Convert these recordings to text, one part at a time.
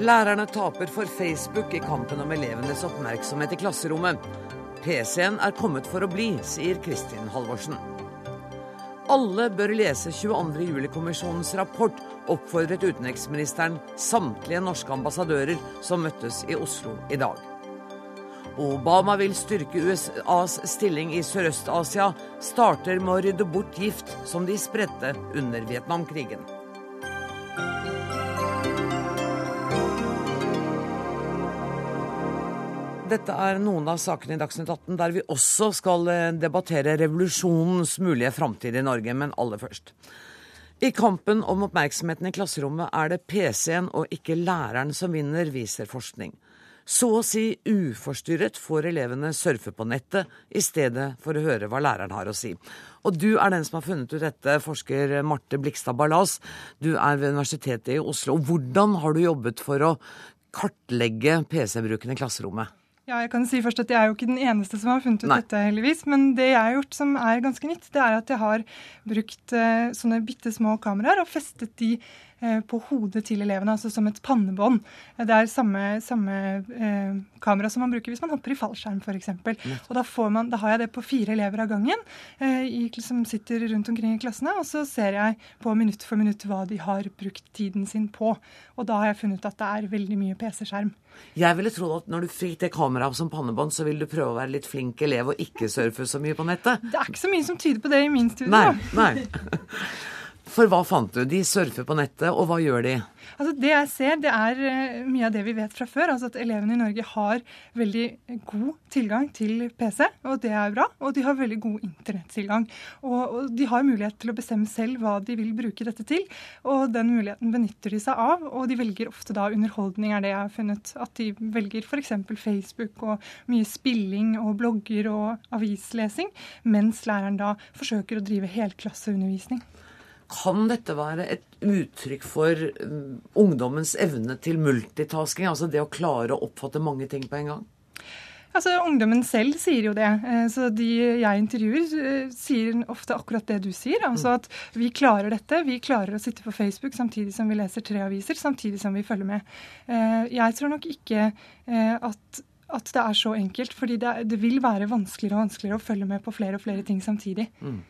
Lærerne taper for Facebook i kampen om elevenes oppmerksomhet i klasserommet. PC-en er kommet for å bli, sier Kristin Halvorsen. Alle bør lese 22. juli-kommisjonens rapport, oppfordret utenriksministeren samtlige norske ambassadører som møttes i Oslo i dag. Obama vil styrke USAs stilling i Sørøst-Asia, starter med å rydde bort gift som de spredte under Vietnamkrigen. Dette er noen av sakene i Dagsnytt 18 der vi også skal eh, debattere revolusjonens mulige framtid i Norge, men aller først. I kampen om oppmerksomheten i klasserommet er det PC-en og ikke læreren som vinner, viser forskning. Så å si uforstyrret får elevene surfe på nettet i stedet for å høre hva læreren har å si. Og du er den som har funnet ut dette, forsker Marte Blikstad Ballas. Du er ved Universitetet i Oslo. Hvordan har du jobbet for å kartlegge PC-bruken i klasserommet? Ja, jeg kan si først at jeg er jo ikke den eneste som har funnet ut Nei. dette, heldigvis. Men det jeg har gjort som er ganske nytt, det er at jeg har brukt uh, sånne bitte små kameraer og festet de på hodet til elevene, altså som et pannebånd. Det er samme, samme eh, kamera som man bruker hvis man hopper i fallskjerm, f.eks. Og da, man, da, har jeg det på fire elever av gangen i, som sitter rundt omkring i klassene, og så ser jeg på minutt for minutt hva de har brukt tiden sin på. Og da har jeg funnet at det er veldig mye PC-skjerm. Jeg ville trodd at når du fikk det kameraet som pannebånd, så ville du prøve å være litt flink elev og ikke surfe så mye på nettet. Det er ikke så mye som tyder på det i min studie. Nei, nei. For hva fant du? De surfer på nettet, og hva gjør de? Altså Det jeg ser, det er eh, mye av det vi vet fra før. altså At elevene i Norge har veldig god tilgang til PC, og det er bra. Og de har veldig god internettilgang. Og, og de har mulighet til å bestemme selv hva de vil bruke dette til. Og den muligheten benytter de seg av, og de velger ofte da underholdning, er det jeg har funnet. At de velger f.eks. Facebook og mye spilling og blogger og avislesing, mens læreren da forsøker å drive helklasseundervisning. Kan dette være et uttrykk for um, ungdommens evne til multitasking? Altså det å klare å oppfatte mange ting på en gang? Altså, Ungdommen selv sier jo det. Eh, så De jeg intervjuer, eh, sier ofte akkurat det du sier. Altså at vi klarer dette. Vi klarer å sitte på Facebook samtidig som vi leser tre aviser, samtidig som vi følger med. Eh, jeg tror nok ikke at at det er så enkelt. fordi det, det, vil være vanskeligere og vanskeligere å følge med på flere og flere ting samtidig. Mm.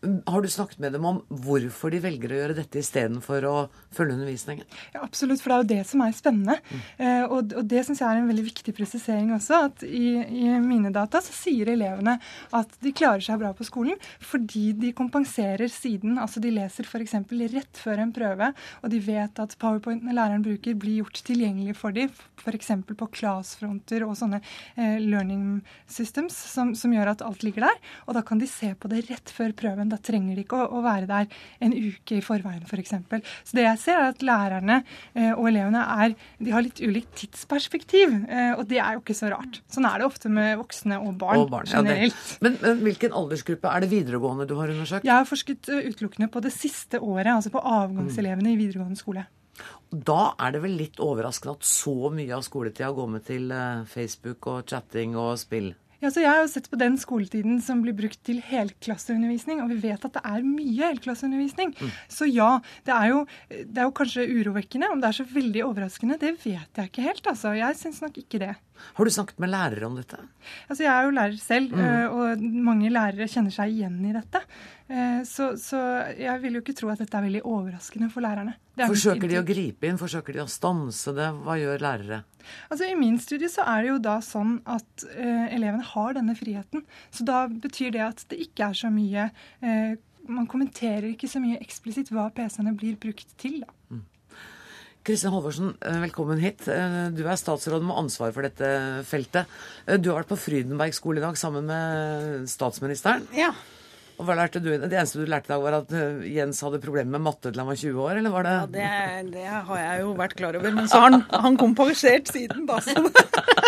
Har du snakket med dem om hvorfor de velger å gjøre dette istedenfor å følge undervisningen? Ja, Absolutt, for det er jo det som er spennende. Mm. Eh, og, og, det syns jeg er en veldig viktig presisering også. at i, i, mine data så sier elevene at de klarer seg bra på skolen fordi de kompenserer siden. Altså de leser f.eks. rett før en prøve, og de vet at powerpointen læreren bruker, blir gjort tilgjengelig for dem, f.eks. på classfronter og sånne eh, learning systems som, som gjør at alt ligger der. Og da kan de se på det rett før prøven da trenger de ikke å, å være der en uke i forveien f.eks. For så det jeg ser, er at lærerne eh, og elevene er, de har litt ulikt tidsperspektiv. Eh, og det er jo ikke så rart. Sånn er det ofte med voksne og barn, og barn generelt. Ja, men, men, hvilken aldersgruppe er det videregående du har undersøkt? Jeg har forsket uh, utelukkende på det siste året, altså på avgangselevene mm. i videregående skole. Da er det vel litt overraskende at så mye av skoletida går med til uh, Facebook og chatting og spill? Ja, så Jeg har jo sett på den skoletiden som blir brukt til helklasseundervisning, og vi vet at det er mye helklasseundervisning. Mm. Så ja, det er, jo, det er, jo, kanskje urovekkende. Om det er så veldig overraskende, det vet jeg ikke helt. altså. Jeg syns nok ikke det. Har du snakket med lærere om dette? Altså, Jeg er jo lærer selv, mm. Eh, og mange lærere kjenner seg igjen i dette. Eh, så, så, jeg vil jo ikke tro at dette er veldig overraskende for lærerne. Forsøker de å gripe inn? Forsøker de å stanse det? Hva gjør lærere? Altså I min studie så er det jo da sånn at uh, elevene har denne friheten. Så da betyr det at det ikke er så mye uh, Man kommenterer ikke så mye eksplisitt hva PC-ene blir brukt til. da. Mm. Kristin Halvorsen, eh, velkommen hit. Eh, du er statsråd med ansvar for dette feltet. Eh, du har vært på Frydenberg skole i dag sammen med statsministeren. Ja. Og hva lærte du? Det eneste du lærte i dag, var at Jens hadde problemer med matte til han var 20 år, eller var det Ja, det, det har jeg jo vært klar over. Men så har han, han kompensert siden, da. Så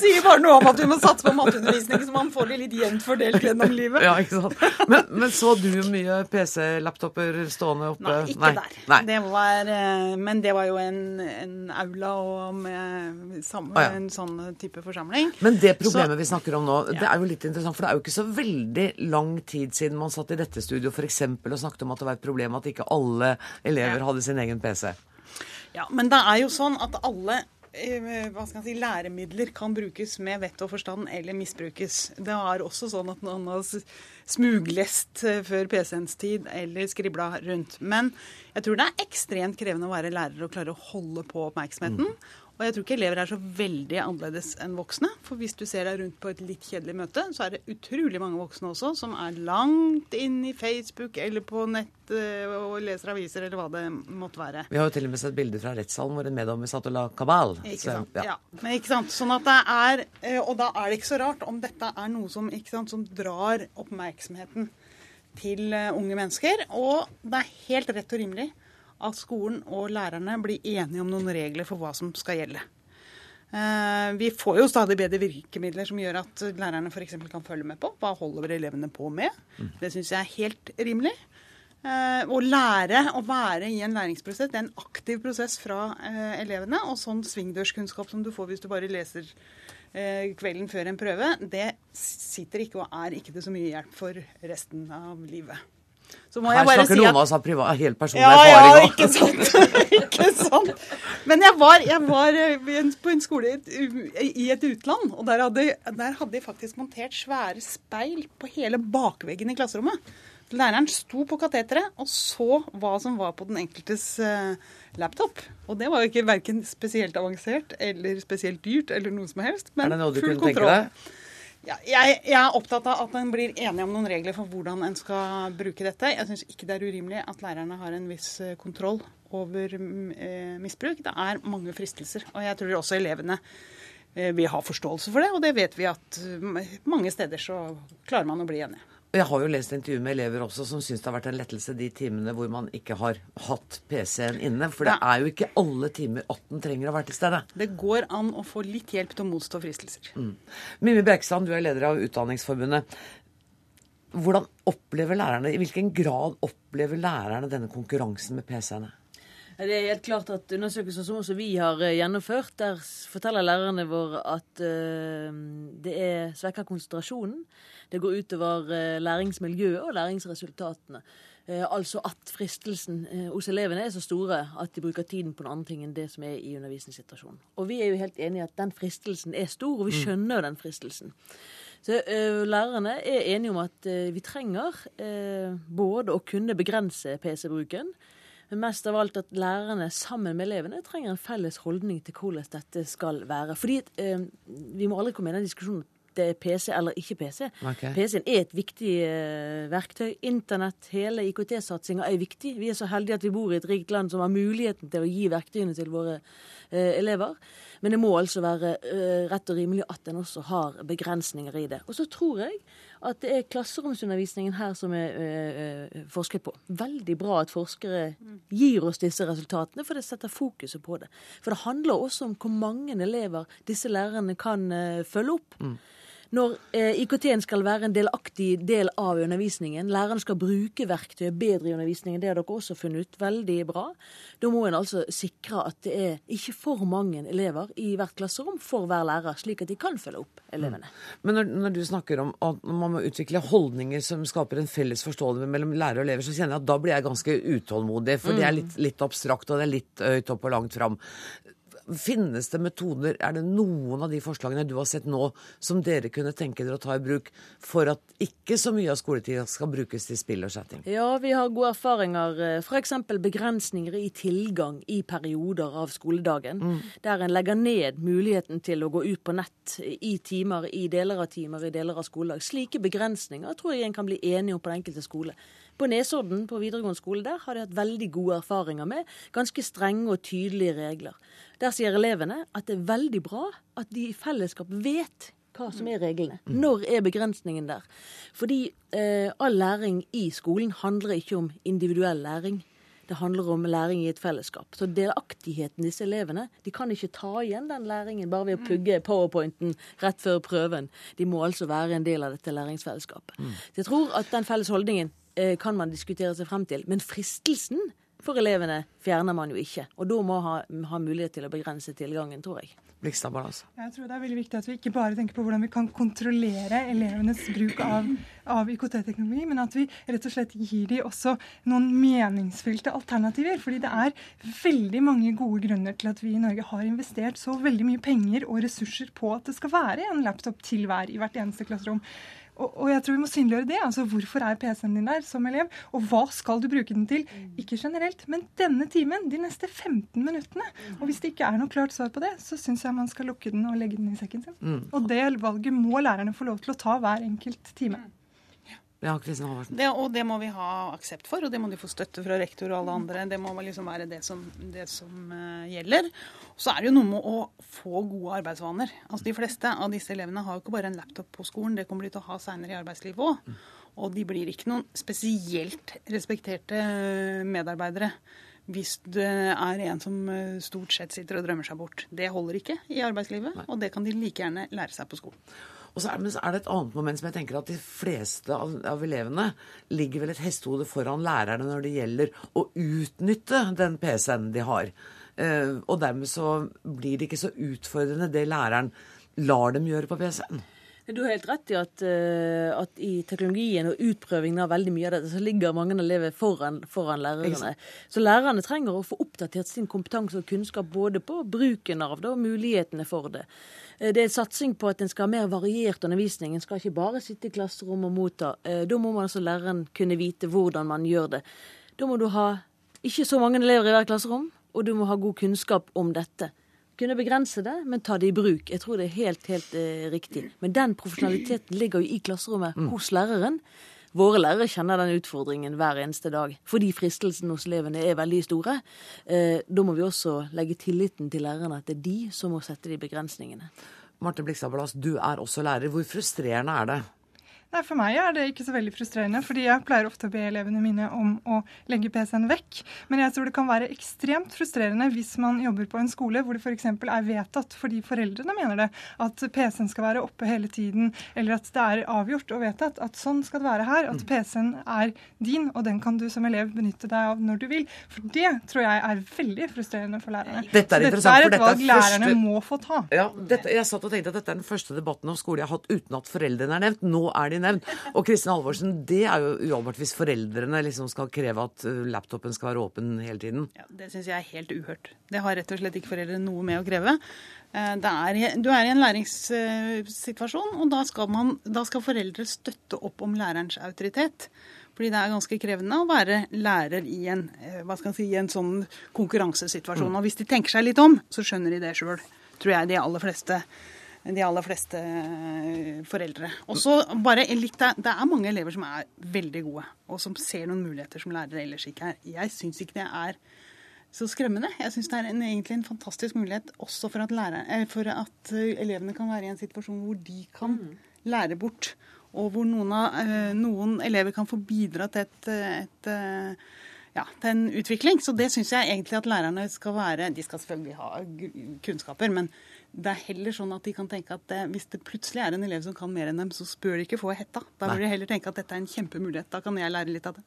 sier bare noe om at vi må satse på matteundervisning, så man får det litt jevnt fordelt gjennom livet. Ja, ikke sant. Men, men så du mye PC-laptoper stående oppe? Nei, ikke Nei. der. Nei. Det var, eh, men det var jo en, en aula og med samme, ah, ja. en sånn type forsamling. Men det problemet så, vi snakker om nå, det er jo litt interessant, for det er jo ikke så veldig lang tid siden man satt i dette studio f.eks. og snakket om at det var et problem at ikke alle elever hadde sin egen PC. Ja, men det er jo sånn at alle hva skal si, læremidler kan brukes med vett og forstand eller misbrukes. Det er også sånn at noen har smuglest eh, før PC-ens tid eller skribla rundt. Men jeg tror det er ekstremt krevende å være lærer og klare å holde på oppmerksomheten. Mm. Og jeg tror ikke elever er så veldig annerledes enn voksne. For hvis du ser deg rundt på et litt kjedelig møte, så er det utrolig mange voksne også som er langt inn i Facebook eller på nett eh, og leser aviser eller hva det måtte være. Vi har jo til og med sett bilder fra rettssalen hvor en meddommer satt og la kabal. Ikke sant. Så, ja. ja. Men ikke sant. Sånn at det er eh, Og da er det ikke så rart om dette er noe som, ikke sant, som drar oppmerksomheten til eh, unge mennesker. Og det er helt rett og rimelig at skolen og lærerne blir enige om noen regler for hva som skal gjelde. Eh, vi får jo stadig bedre virkemidler som gjør at lærerne f.eks. kan følge med på hva holder elevene på med. Det syns jeg er helt rimelig. Eh, å lære å være i en læringsprosess, det er en aktiv prosess fra eh, elevene. Og sånn svingdørskunnskap som du får hvis du bare leser kvelden før en prøve, det sitter ikke og er ikke til så mye hjelp for resten av livet. Her snakker si noen av oss av privat, helt personlig ja, erfaring. Ja, ikke sant. ikke sant. Men jeg var, jeg var, eh, på en skole i et utland, og der hadde, der hadde de faktisk montert svære speil på hele bakveggen i klasserommet. Læreren sto på kateteret og så hva som var på den enkeltes uh, laptop. Og det var jo ikke verken spesielt avansert eller spesielt dyrt eller noe som helst, men full kontroll. Er det noe du kunne tenke deg? Ja, jeg, jeg, er opptatt av at en blir enige om noen regler for hvordan en skal bruke dette. Jeg syns ikke det er urimelig at lærerne har en viss eh, kontroll over mm, eh, misbruk. Det er mange fristelser, og jeg tror også elevene eh, vil ha forståelse for det. Og det vet vi at mm, mange steder så klarer man å bli enige. Jeg har jo lest intervju med elever også som syns det har vært en lettelse de timene hvor man ikke har hatt PC-en inne. For det er jo ikke alle timer at den trenger å være til stede. Det går an å få litt hjelp til å motstå fristelser. Mm. Mimmi Bjerkstrand, du er leder av Utdanningsforbundet. Hvordan opplever lærerne, I hvilken grad opplever lærerne denne konkurransen med PC-ene? Det er helt klart at Undersøkelser som også vi har eh, gjennomført, der forteller lærerne våre at uh, det er svekker konsentrasjonen. Det går utover uh, læringsmiljøet og læringsresultatene. Uh, altså at fristelsen hos elevene er så store at de bruker tiden på noen annet ting enn det som er i undervisningssituasjonen. Og vi er jo helt enige i at den fristelsen er stor, og vi mm. skjønner den fristelsen. Så Lærerne er enige om at vi trenger både å kunne begrense PC-bruken, men mest av alt at lærerne sammen med elevene trenger en felles holdning til hvordan dette skal være. Fordi eh, vi må aldri komme inn i den diskusjonen det er PC eller ikke PC. Okay. PC-en er et viktig eh, verktøy. Internett, hele IKT-satsinga er viktig. Vi er så heldige at vi bor i et rikt land som har muligheten til å gi verktøyene til våre eh, elever. Men det må altså være eh, rett og rimelig at en også har begrensninger i det. Og så tror jeg at det er klasseromsundervisningen her som er øh, forsket på. Veldig bra at forskere gir oss disse resultatene, for det setter fokuset på det. For det handler også om hvor mange elever disse lærerne kan øh, følge opp. Mm når eh, IKT-en skal være en delaktig del av undervisningen, læreren skal bruke verktøyet bedre i undervisningen, det har dere også funnet ut, veldig bra, da må en altså sikre at det er ikke for mange elever i hvert klasserom for hver lærer, slik at de kan følge opp elevene. Mm. Men når, når, du snakker om at man må utvikle holdninger som skaper en felles forståelse mellom lærer og elever, så kjenner jeg at da blir jeg ganske utålmodig, for mm. det er litt, litt abstrakt og det er litt høyt opp og langt fram. Finnes det metoder, er det noen av de forslagene du har sett nå, som dere kunne tenke dere å ta i bruk for at ikke så mye av skoletida skal brukes til spill og chatting? Ja, vi har gode erfaringer. F.eks. begrensninger i tilgang i perioder av skoledagen. Mm. Der en legger ned muligheten til å gå ut på nett i timer, i deler av timer, i deler av skoledag. Slike begrensninger tror jeg en kan bli enige om på den enkelte skole. På Nesodden på videregående skole der har de hatt veldig gode erfaringer med ganske strenge og tydelige regler. Der sier elevene at det er veldig bra at de i fellesskap vet hva som er reglene. Mm. Når er begrensningen der? Fordi eh, all læring i skolen handler ikke om individuell læring. Det handler om læring i et fellesskap. Så delaktigheten disse elevene De kan ikke ta igjen den læringen bare ved å pugge powerpointen rett før prøven. De må altså være en del av dette læringsfellesskapet. Så jeg tror at den felles holdningen kan man diskutere seg frem til. Men fristelsen for elevene fjerner man jo ikke. Og da må ha, ha mulighet til å begrense tilgangen, tror jeg. Blikstad Ballas. Jeg tror det er veldig viktig at vi ikke bare tenker på hvordan vi kan kontrollere elevenes bruk av, av IKT-teknologi, men at vi rett og slett gir dem også noen meningsfylte alternativer. Fordi det er veldig mange gode grunner til at vi i Norge har investert så veldig mye penger og ressurser på at det skal være en laptop til hver i hvert eneste klasserom. Og, og, jeg tror vi må synliggjøre det. altså Hvorfor er PC-en din der som elev? Og hva skal du bruke den til? Ikke generelt, men denne timen, de neste 15 minuttene. Og hvis det ikke er noe klart svar på det, så syns jeg man skal lukke den og legge den i sekken sin. Mm. Og det valget må lærerne få lov til å ta hver enkelt time. Ja, Kristin Halvorsen. Det, og det må vi ha aksept for, og det må de få støtte fra rektor og alle andre. Det må liksom være det som, det som uh, gjelder. Og så er det jo noe med å få gode arbeidsvaner. Altså De fleste av disse elevene har jo ikke bare en laptop på skolen, det kommer de til å ha seinere i arbeidslivet òg. Og de blir ikke noen spesielt respekterte eh, medarbeidere hvis det er en som eh, stort sett sitter og drømmer seg bort. Det holder ikke i arbeidslivet, og det kan de like gjerne lære seg på skolen. Og så er, det, er det et annet moment som jeg tenker at de fleste av, av, elevene ligger vel et hestehode foran lærerne når det gjelder å utnytte den PC-en de har. Eh, og dermed så blir det ikke så utfordrende det læreren lar dem gjøre på PC-en. Du har helt rett i at, uh, at, i teknologien og utprøvingen av veldig mye av dette, så ligger mange elever foran, foran lærerne. Så lærerne trenger å få oppdatert sin kompetanse og kunnskap både på bruken av det og mulighetene for det. Eh, det er satsing på at en skal ha mer variert undervisning. En skal ikke bare sitte i klasserommet og motta. Eh, da må man altså læreren kunne vite hvordan man gjør det. Da må du ha ikke så mange elever i hver klasserom, og du må ha god kunnskap om dette. Kunne begrense det, men ta det i bruk. Jeg tror det er helt, helt eh, riktig. Men den profesjonaliteten ligger jo i klasserommet mm. hos læreren. Våre lærere kjenner den utfordringen hver eneste dag, fordi fristelsen hos elevene er veldig store. Eh, da må vi også legge tilliten til lærerne, at det er de som må sette de begrensningene. Marte Blikstad du er også lærer. Hvor frustrerende er det Nei, For meg er det ikke så veldig frustrerende, fordi jeg pleier ofte å be elevene mine om å legge PC-en vekk. Men jeg tror det kan være ekstremt frustrerende hvis man jobber på en skole hvor det f.eks. er vedtatt, fordi foreldrene mener det, at PC-en skal være oppe hele tiden, eller at det er avgjort og vedtatt at sånn skal det være her, at mm. PC-en er din, og den kan du som elev benytte deg av når du vil. For det tror jeg er veldig frustrerende for lærerne. Dette er, dette er et valg lærerne må få ta. Ja, dette, jeg satt og tenkte at dette er den første debatten om skole jeg har hatt uten at foreldrene er nevnt. Nå er de nevnt. Og Kristin Halvorsen, det er jo uholdbart hvis foreldrene liksom skal kreve at laptopen skal være åpen hele tiden. Ja, Det syns jeg er helt uhørt. Det har rett og slett ikke foreldre noe med å kreve. Er, du er i en læringssituasjon, og da skal, man, da skal foreldre støtte opp om lærerens autoritet. Fordi det er ganske krevende å være lærer i en, si, i en sånn konkurransesituasjon. Og hvis de tenker seg litt om, så skjønner de det sjøl. Tror jeg de aller fleste de aller fleste eh, foreldre. Også bare litt, Det er mange elever som er veldig gode, og som ser noen muligheter som lærere ellers ikke er. Jeg syns ikke det er så skremmende. Jeg syns det er en, egentlig en fantastisk mulighet også for at, lærer, eh, for at, eh, elevene kan være i en situasjon hvor de kan mm. lære bort. Og hvor noen, av, noen elever kan få bidra til, et, et, ja, til en utvikling. Så det syns jeg egentlig at lærerne skal være. De skal selvfølgelig ha kunnskaper, men det er heller sånn at de kan tenke at det, hvis det plutselig er en elev som kan mer enn dem, så spør de ikke få hetta. Da bør de heller tenke at dette er en kjempemulighet. Da kan jeg lære litt av det.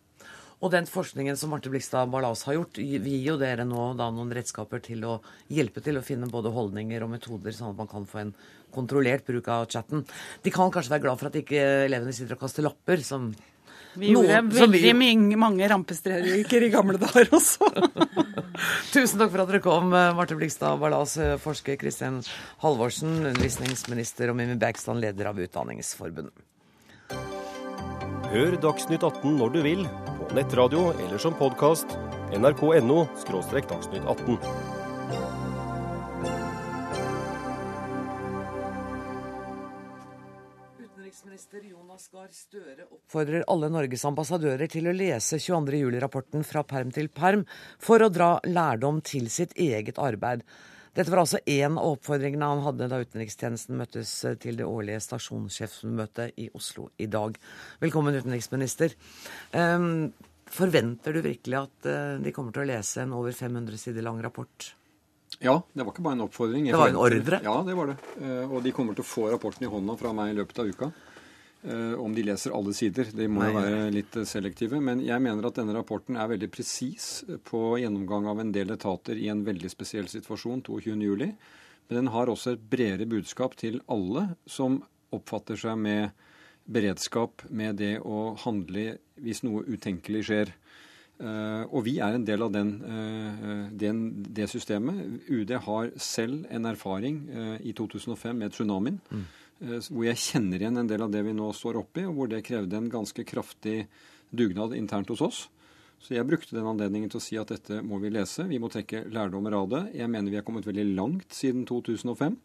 Og den forskningen som Marte Blikstad Ballas har gjort, vi gir jo dere nå noen redskaper til å hjelpe til å finne både holdninger og metoder, sånn at man kan få en kontrollert bruk av chatten. De kan kanskje være glad for at ikke elevene sitter og kaster lapper, som vi gjorde Noen, veldig vi... mange rampestreker i gamle dager også. Tusen takk for at dere kom, eh, Marte Blikstad Ballas, forsker Kristin Halvorsen, undervisningsminister og Mimmi Bergstad, leder av Utdanningsforbundet. Hør Dagsnytt 18 når du vil, på nettradio eller som podkast. nrk.no – dagsnytt 18. Støre oppfordrer alle Norges ambassadører til å lese 22. juli-rapporten fra perm til perm for å dra lærdom til sitt eget arbeid. Dette var altså én av oppfordringene han hadde da utenrikstjenesten møttes til det årlige stasjonssjefsmøtet i Oslo i dag. Velkommen, utenriksminister. Um, Forventer du virkelig at eh, de kommer til å lese en over 500 sider lang rapport? Ja, det var ikke bare en oppfordring. Jeg Det var en ordre? Ja, det var det. Eh, Og de kommer til å få rapporten i hånda fra meg i løpet av uka. Eh, Om de leser alle sider. De må jo være litt eh, selektive. Men jeg mener at denne rapporten er veldig presis på gjennomgang av en del etater i en veldig spesiell situasjon 22.07. Men den har også et bredere budskap til alle som oppfatter seg med beredskap, med det å handle hvis noe utenkelig skjer. Uh, og vi er en del av den, uh, den, det systemet. UD har selv en erfaring uh, i 2005 med tsunamien, eh, hvor jeg kjenner igjen en del av det vi nå står oppi, og hvor det krevde en ganske kraftig dugnad internt hos oss. Så jeg brukte den anledningen til å si at dette må vi lese, vi må trekke lærdommer av det. Jeg mener vi er kommet veldig langt siden 2005.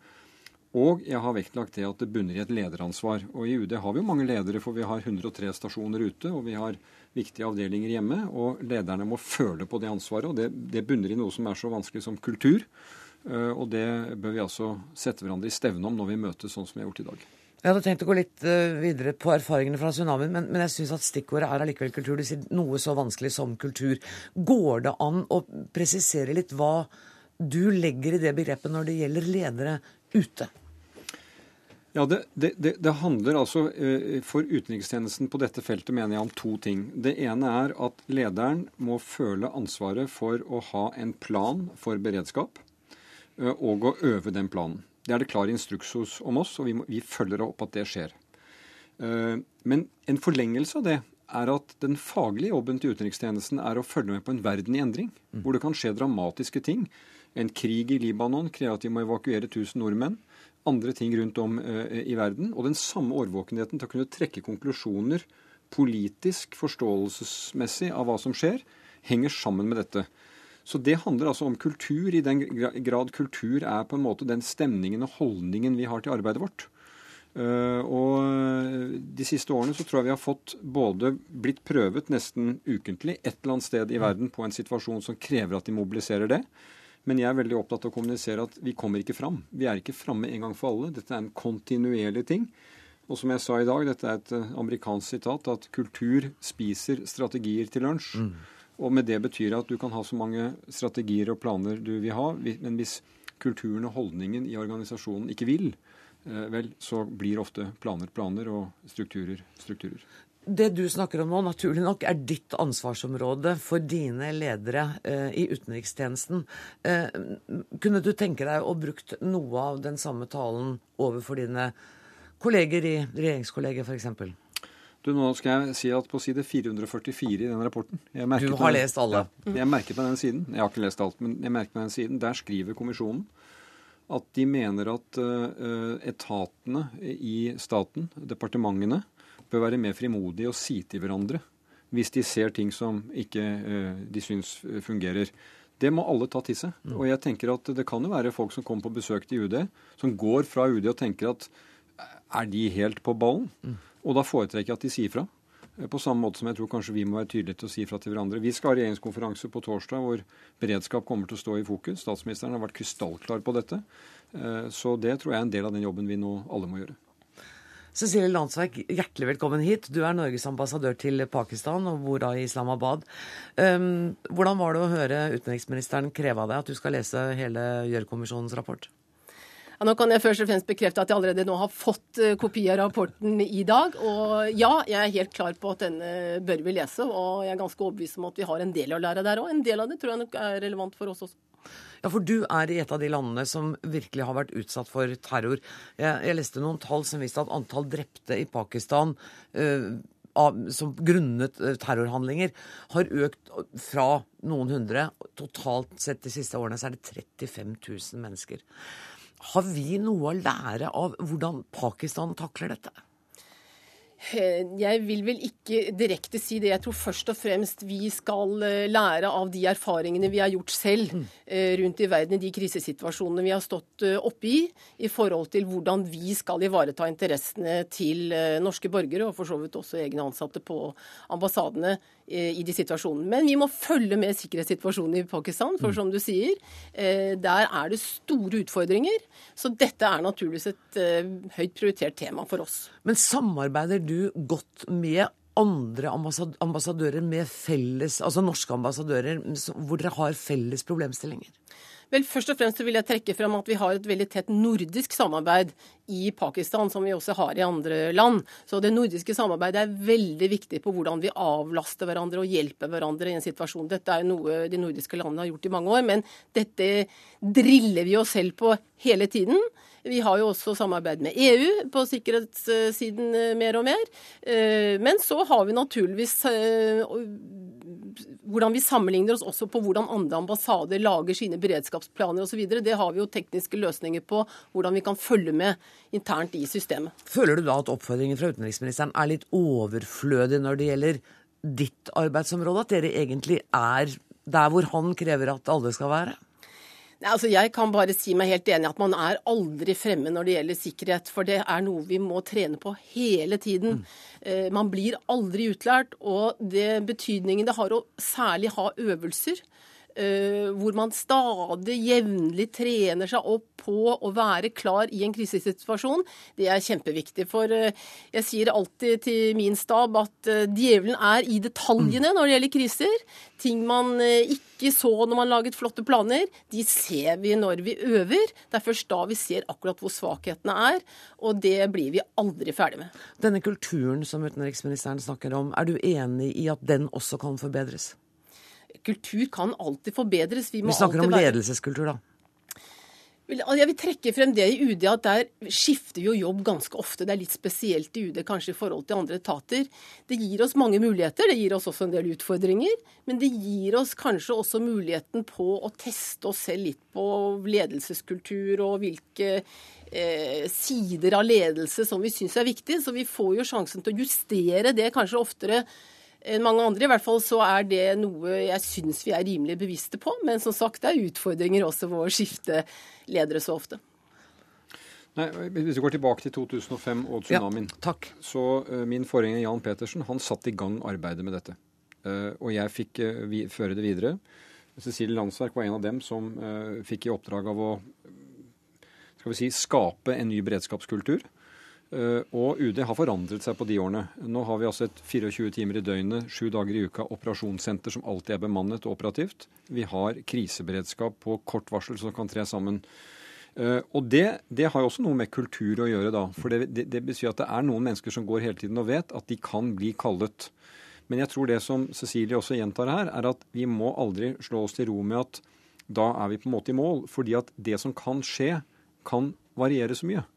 Og jeg har vektlagt det at det bunner i et lederansvar. Og i UD har vi jo mange ledere, for vi har 103 stasjoner ute, og vi har viktige avdelinger hjemme. Og lederne må føle på det ansvaret, og det, det bunner i noe som er så vanskelig som kultur. Eh, Og det bør vi altså sette hverandre i stevne om når vi møtes sånn som vi har gjort i dag. Jeg hadde tenkt å gå litt eh, videre på erfaringene fra tsunamien, men, men jeg syns at stikkordet er allikevel kultur. Du sier noe så vanskelig som kultur. Går det an å presisere litt hva du legger i det begrepet når det gjelder ledere ute? Ja, det, det, det, det handler altså eh, For utenrikstjenesten på dette feltet mener jeg om to ting. Det ene er at lederen må føle ansvaret for å ha en plan for beredskap, og å øve den planen. Det er det klar instruks om oss, og vi, må, vi følger opp at det skjer. Eh, Men en forlengelse av det er at den faglige jobben til utenrikstjenesten er å følge med på en verden i endring, hvor det kan skje dramatiske ting. En krig i Libanon krever at vi må evakuere 1000 nordmenn. Andre ting rundt om eh, i verden. Og den samme årvåkenheten til å kunne trekke konklusjoner politisk, forståelsesmessig av hva som skjer, henger sammen med dette. Så det handler altså om kultur, i den grad kultur er på en måte den stemningen og holdningen vi har til arbeidet vårt. Eh, og de siste årene så tror jeg vi har fått både blitt prøvet nesten ukentlig et eller annet sted i verden på en situasjon som krever at de mobiliserer det. Men jeg er veldig opptatt av å kommunisere at vi kommer ikke fram. Vi er ikke framme en gang for alle. Dette er en kontinuerlig ting. Og som jeg sa i dag, dette er et eh, amerikansk sitat, at kultur spiser strategier til lunsj. Og med det betyr at du kan ha så mange strategier og planer du vil ha, men hvis kulturen og holdningen i organisasjonen ikke vil, eh, vel, så blir ofte planer planer og strukturer strukturer. Det du snakker om nå, naturlig nok, er ditt ansvarsområde for dine ledere eh, i utenrikstjenesten. Eh, kunne du tenke deg å brukt noe av den samme talen overfor dine kolleger i regjeringskollegiet, f.eks.? Du, nå skal jeg si at på side 444 i den rapporten Du har lest alle? Ja, jeg merket på den siden. Jeg har ikke lest alt, men jeg merket på den siden. Der skriver kommisjonen at de mener at uh, etatene i staten, departementene, bør være mer frimodige og si til hverandre hvis de ser ting som ikke uh, de syns fungerer. Det må alle ta til seg. Og jeg tenker at det kan jo være folk som kommer på besøk til UD, som går fra UD og tenker at er de helt på ballen? Og da foretrekker jeg at de sier fra. Eh, På samme måte som jeg tror kanskje vi må være tydelige til å si fra til hverandre. Vi skal ha regjeringskonferanse på torsdag hvor beredskap kommer til å stå i fokus. Statsministeren har vært krystallklar på dette. Eh, Så det tror jeg er en del av den jobben vi nå alle må gjøre. Cecilie Landsverk, hjertelig velkommen hit. Du er Norges ambassadør til Pakistan og bor da i Islamabad. Um, hvordan var det å høre utenriksministeren kreve av deg at du skal lese hele Gjørv-kommisjonens rapport? Ja, nå kan jeg først og fremst bekrefte at jeg allerede nå har fått eh, kopi av rapporten i dag. Og ja, jeg er helt klar på at denne bør vi lese, og jeg er ganske overbevist om at vi har en del å lære der òg. En del av det tror jeg nok er relevant for oss også. Ja, for du er i et av de landene som virkelig har vært utsatt for terror. Jeg, jeg leste noen tall som viste at antall drepte i Pakistan eh, av, som grunnet eh, terrorhandlinger har økt fra noen hundre. Totalt sett de siste årene så er det 35 000 mennesker. Har vi noe å lære av hvordan Pakistan takler dette? Eh, Jeg vil vel ikke direkte si det. Jeg tror først og fremst vi skal eh, lære av de erfaringene vi har gjort selv eh, rundt i verden, i de krisesituasjonene vi har stått oppe i, i forhold til hvordan vi skal ivareta interessene til norske borgere, og for så vidt også egne ansatte på ambassadene i de situasjonene. Men vi må følge med sikkerhetssituasjonen i Pakistan, for som du sier, der er det store utfordringer. Så dette er naturligvis et høyt prioritert tema for oss. Men samarbeider du godt med andre ambassadører med felles, altså norske ambassadører, hvor dere har felles problemstillinger? Vel, Først og fremst vil jeg trekke frem at vi har et veldig tett nordisk samarbeid i Pakistan, som vi også har i andre land. Så det nordiske samarbeidet er veldig viktig på hvordan vi avlaster hverandre og hjelper hverandre i en situasjon. Dette er noe de nordiske landene har gjort i mange år, men dette driller vi oss selv på hele tiden. Vi har jo også samarbeid med EU på sikkerhetssiden eh, mer og mer. Eh, men så har vi naturligvis eh, hvordan vi sammenligner oss også på hvordan andre ambassader lager sine beredskapsplaner osv. Det har vi jo tekniske løsninger på, hvordan vi kan følge med internt i systemet. Føler du da at oppfordringen fra utenriksministeren er litt overflødig når det gjelder ditt arbeidsområde? At dere egentlig er der hvor han krever at alle skal være? Altså Jeg kan bare si meg helt enig at man er aldri fremme når det gjelder sikkerhet. For det er noe vi må trene på hele tiden. Mm. Man blir aldri utlært. Og det betydningen det har å særlig ha øvelser Eh, hvor man stadig jevnlig trener seg opp på å være klar i en krisesituasjon, det er kjempeviktig. For eh, jeg sier alltid til min stab at eh, djevelen er i detaljene når det gjelder kriser. Ting man ikke så når man laget flotte planer, de ser vi når vi øver. Det er først da vi ser akkurat hvor svakhetene er, og det blir vi aldri ferdig med. Denne kulturen som utenriksministeren snakker om, er du enig i at den også kan forbedres? Kultur kan alltid forbedres. Vi, Vi snakker om ledelseskultur, da. Jeg vil trekke frem det i UD at der skifter vi jo jobb ganske ofte. Det er litt spesielt i UD kanskje i forhold til andre etater. Det gir oss mange muligheter, det gir oss også en del utfordringer. Men det gir oss kanskje også muligheten på å teste oss selv litt på ledelseskultur og hvilke eh, sider av ledelse som vi syns er viktig. Så vi får jo sjansen til å justere det kanskje oftere enn mange andre. I hvert fall så er det noe jeg syns vi er rimelig bevisste på. Men som sagt, det er utfordringer også ved å skifte ledere så ofte. Nei, Hvis vi går tilbake til 2005 og tsunamien, ja, så uh, min forgjenger Jan Petersen han satte i gang arbeidet med dette. Uh, og jeg fikk uh, vi, føre det videre. Cecilie Landsverk var en av dem som fikk i oppdrag av å skal vi si, skape en ny beredskapskultur. Eh, og UD har forandret seg på de årene. Nå har vi altså et 24 timer i døgnet, sju dager i uka operasjonssenter som alltid er bemannet og operativt. Vi har kriseberedskap på kort varsel som kan tre sammen. Eh, og det, det har jo også noe med kultur å gjøre, da. For det, det, det betyr at det er noen mennesker som går hele tiden og vet at de kan bli kallet. Men jeg tror det som Cecilie også gjentar her, er at vi må aldri slå oss til ro med at da er vi på en måte i mål. Fordi at det som kan skje, kan variere så mye.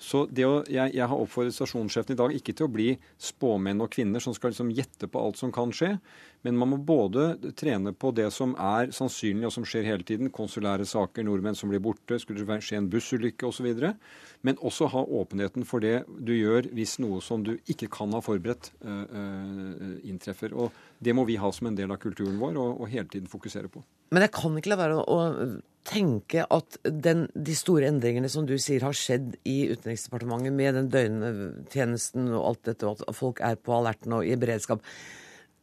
Så å, jeg, jeg, har oppfordret stasjonssjefen i dag ikke til å bli spåmenn og -kvinner som skal liksom gjette på alt som kan skje, men man må både trene på det som er sannsynlig og som skjer hele tiden, konsulære saker, nordmenn som blir borte, skulle det skje en bussulykke osv., men også ha åpenheten for det du gjør hvis noe som du ikke kan ha forberedt, øh, øh, inntreffer. Og Det må vi ha som en del av kulturen vår og, og hele tiden fokusere på. Men jeg kan ikke la være å tenke at den, de store endringene som du sier har skjedd i Utenriksdepartementet med den døgntjenesten og alt dette, og at folk er på alerten og i beredskap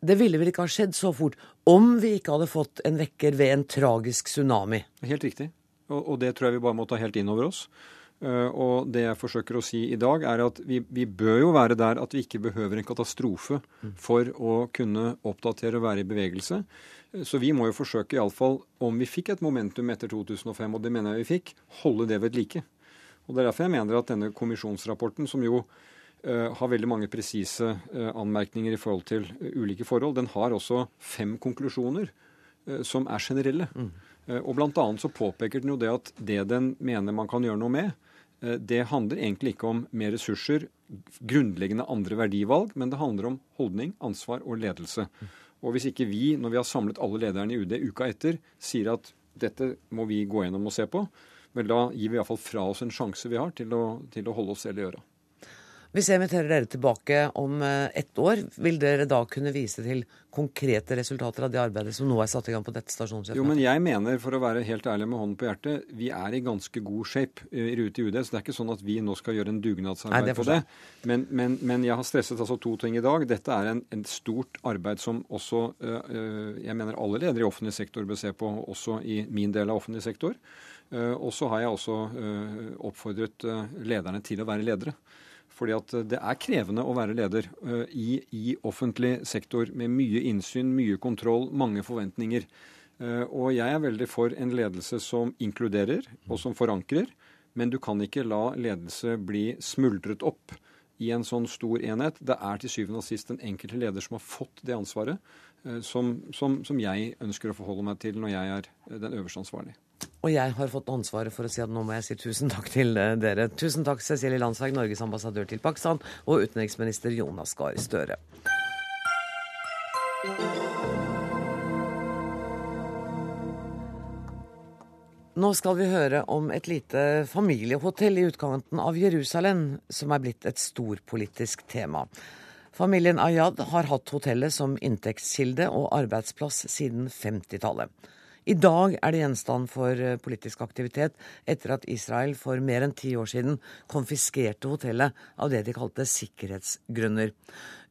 Det ville vel ikke ha skjedd så fort om vi ikke hadde fått en vekker ved en tragisk tsunami? Helt riktig. Og, og det tror jeg vi bare må ta helt inn over oss. Uh, og det jeg forsøker å si i dag, er at vi, vi, bør jo være der at vi ikke behøver en katastrofe mm. for å kunne oppdatere og være i bevegelse. Så vi må jo forsøke, iallfall om vi fikk et momentum etter 2005, og det mener jeg vi fikk, holde det ved like. Og Det er derfor jeg mener at denne kommisjonsrapporten, som jo uh, har veldig mange presise uh, anmerkninger i forhold til uh, ulike forhold, den har også fem konklusjoner som er generelle. Mm. og annet så påpeker den jo det at det den mener man kan gjøre noe med, det handler egentlig ikke om mer ressurser, grunnleggende andre verdivalg, men det handler om holdning, ansvar og ledelse. Og hvis ikke vi, når vi har samlet alle lederne i UD uka etter, sier at dette må vi gå gjennom og se på, vel da gir vi iallfall fra oss en sjanse vi har til å, til å holde oss selv i øra. Hvis jeg inviterer dere tilbake om eh, ett år, vil dere da kunne vise til konkrete resultater av det arbeidet som nå er satt i gang på dette stasjonssjefet? Jo, men jeg mener, for å være helt ærlig med hånden på hjertet, vi er i ganske god shape i Rute UD. Så det er ikke sånn at vi nå skal gjøre en dugnadsarbeid Nei, det på det. Men, men, men, jeg har stresset altså to ting i dag. Dette er en, en stort arbeid som også øh, jeg mener alle ledere i offentlig sektor bør se på, også i min del av offentlig sektor. Og så har jeg også oppfordret lederne til å være ledere. Fordi at det er krevende å være leder uh, i, i, offentlig sektor med mye innsyn, mye kontroll, mange forventninger. Uh, og jeg er veldig for en ledelse som inkluderer og som forankrer. Men du kan ikke la ledelse bli smuldret opp i en sånn stor enhet. Det er til syvende og sist den enkelte leder som har fått det ansvaret, som, som, som jeg ønsker å forholde meg til når jeg er den øverste ansvarlige. Og jeg har fått ansvaret for å si at nå må jeg si tusen takk til eh, dere. Tusen takk Cecilie Landsverk, Norges ambassadør til Pakistan, og utenriksminister Jonas Gahr Støre. Nå skal vi høre om et lite familiehotell i utkanten av Jerusalem som er blitt et storpolitisk tema. Familien Ayad har hatt hotellet som inntektskilde og arbeidsplass siden 50-tallet. I dag er det gjenstand for eh, politisk aktivitet etter at Israel for mer enn ti år siden konfiskerte hotellet av det de kalte sikkerhetsgrunner.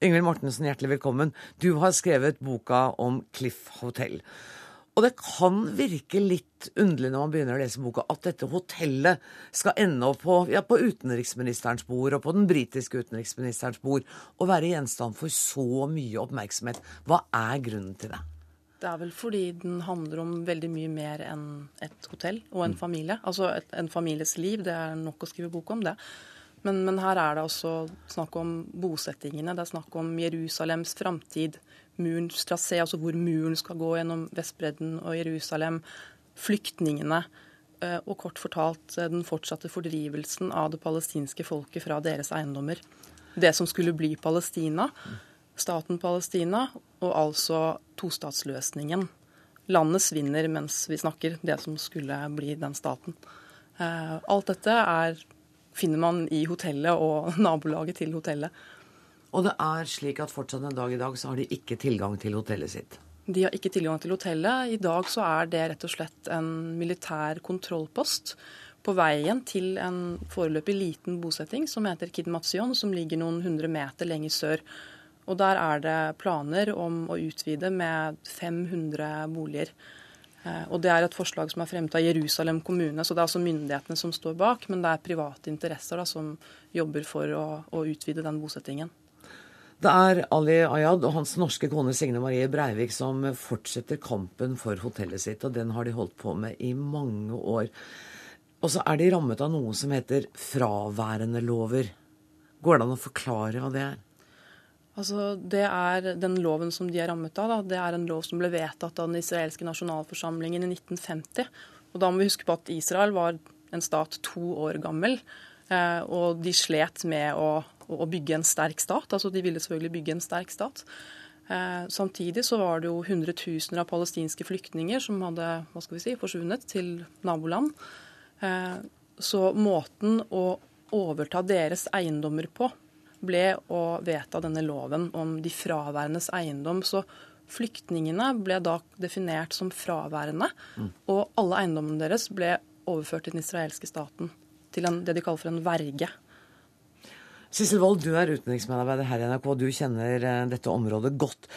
Yngvild Mortensen, hjertelig velkommen. Du har skrevet boka om Cliff Hotel. Og det kan virke litt underlig når man begynner å lese boka, at dette hotellet skal ende opp på, ja, på utenriksministerens bord og på den britiske utenriksministerens bord og være gjenstand for så mye oppmerksomhet. Hva er grunnen til det? Det er vel fordi den handler om veldig mye mer enn et hotell og en mm. familie. Altså et, en families liv, det er nok å skrive bok om det. Men, men, her er det også snakk om bosettingene. Det er snakk om Jerusalems framtid. Murens trasé, altså hvor muren skal gå gjennom Vestbredden og Jerusalem. Flyktningene. Eh, og kort fortalt eh, den fortsatte fordrivelsen av det palestinske folket fra deres eiendommer. Det som skulle bli Palestina. Staten Palestina og altså tostatsløsningen. Landet svinner mens vi snakker, det som skulle bli den staten. Eh, alt dette er, finner man i hotellet og nabolaget til hotellet. Og det er slik at fortsatt en dag i dag så har de ikke tilgang til hotellet sitt? De har ikke tilgang til hotellet. I dag så er det rett og slett en militær kontrollpost på veien til en foreløpig liten bosetting som heter Kidmatsion, som ligger noen hundre meter lenger sør. Og der er det planer om å utvide med 500 boliger. Eh, og Det er et forslag som er fremmet av Jerusalem kommune, så det er altså myndighetene som står bak. Men det er private interesser da, som jobber for å, å, utvide den bosettingen. Det er Ali Ayad og hans norske kone Signe Marie Breivik som fortsetter kampen for hotellet sitt, og den har de holdt på med i mange år. Og så er de rammet av noe som heter fraværende lover. Går det an å forklare hva det er? Altså, det er Den loven som de er rammet av, da, det er en lov som ble vedtatt av den israelske nasjonalforsamlingen i 1950. Og Da må vi huske på at Israel var en stat to år gammel. Eh, og de slet med å, å, bygge en sterk stat. altså De ville selvfølgelig bygge en sterk stat. Eh, samtidig så var det jo hundretusener av palestinske flyktninger som hadde hva skal vi si, forsvunnet til naboland. Eh, så måten å overta deres eiendommer på ble å vedta denne loven om de fraværendes eiendom. Så flyktningene ble da definert som fraværende, mm. og alle eiendommene deres ble overført til den israelske staten. Til en, det de kaller for en verge. Sissel Wold, du er utenriksmedarbeider her i NRK, du kjenner eh, dette området godt.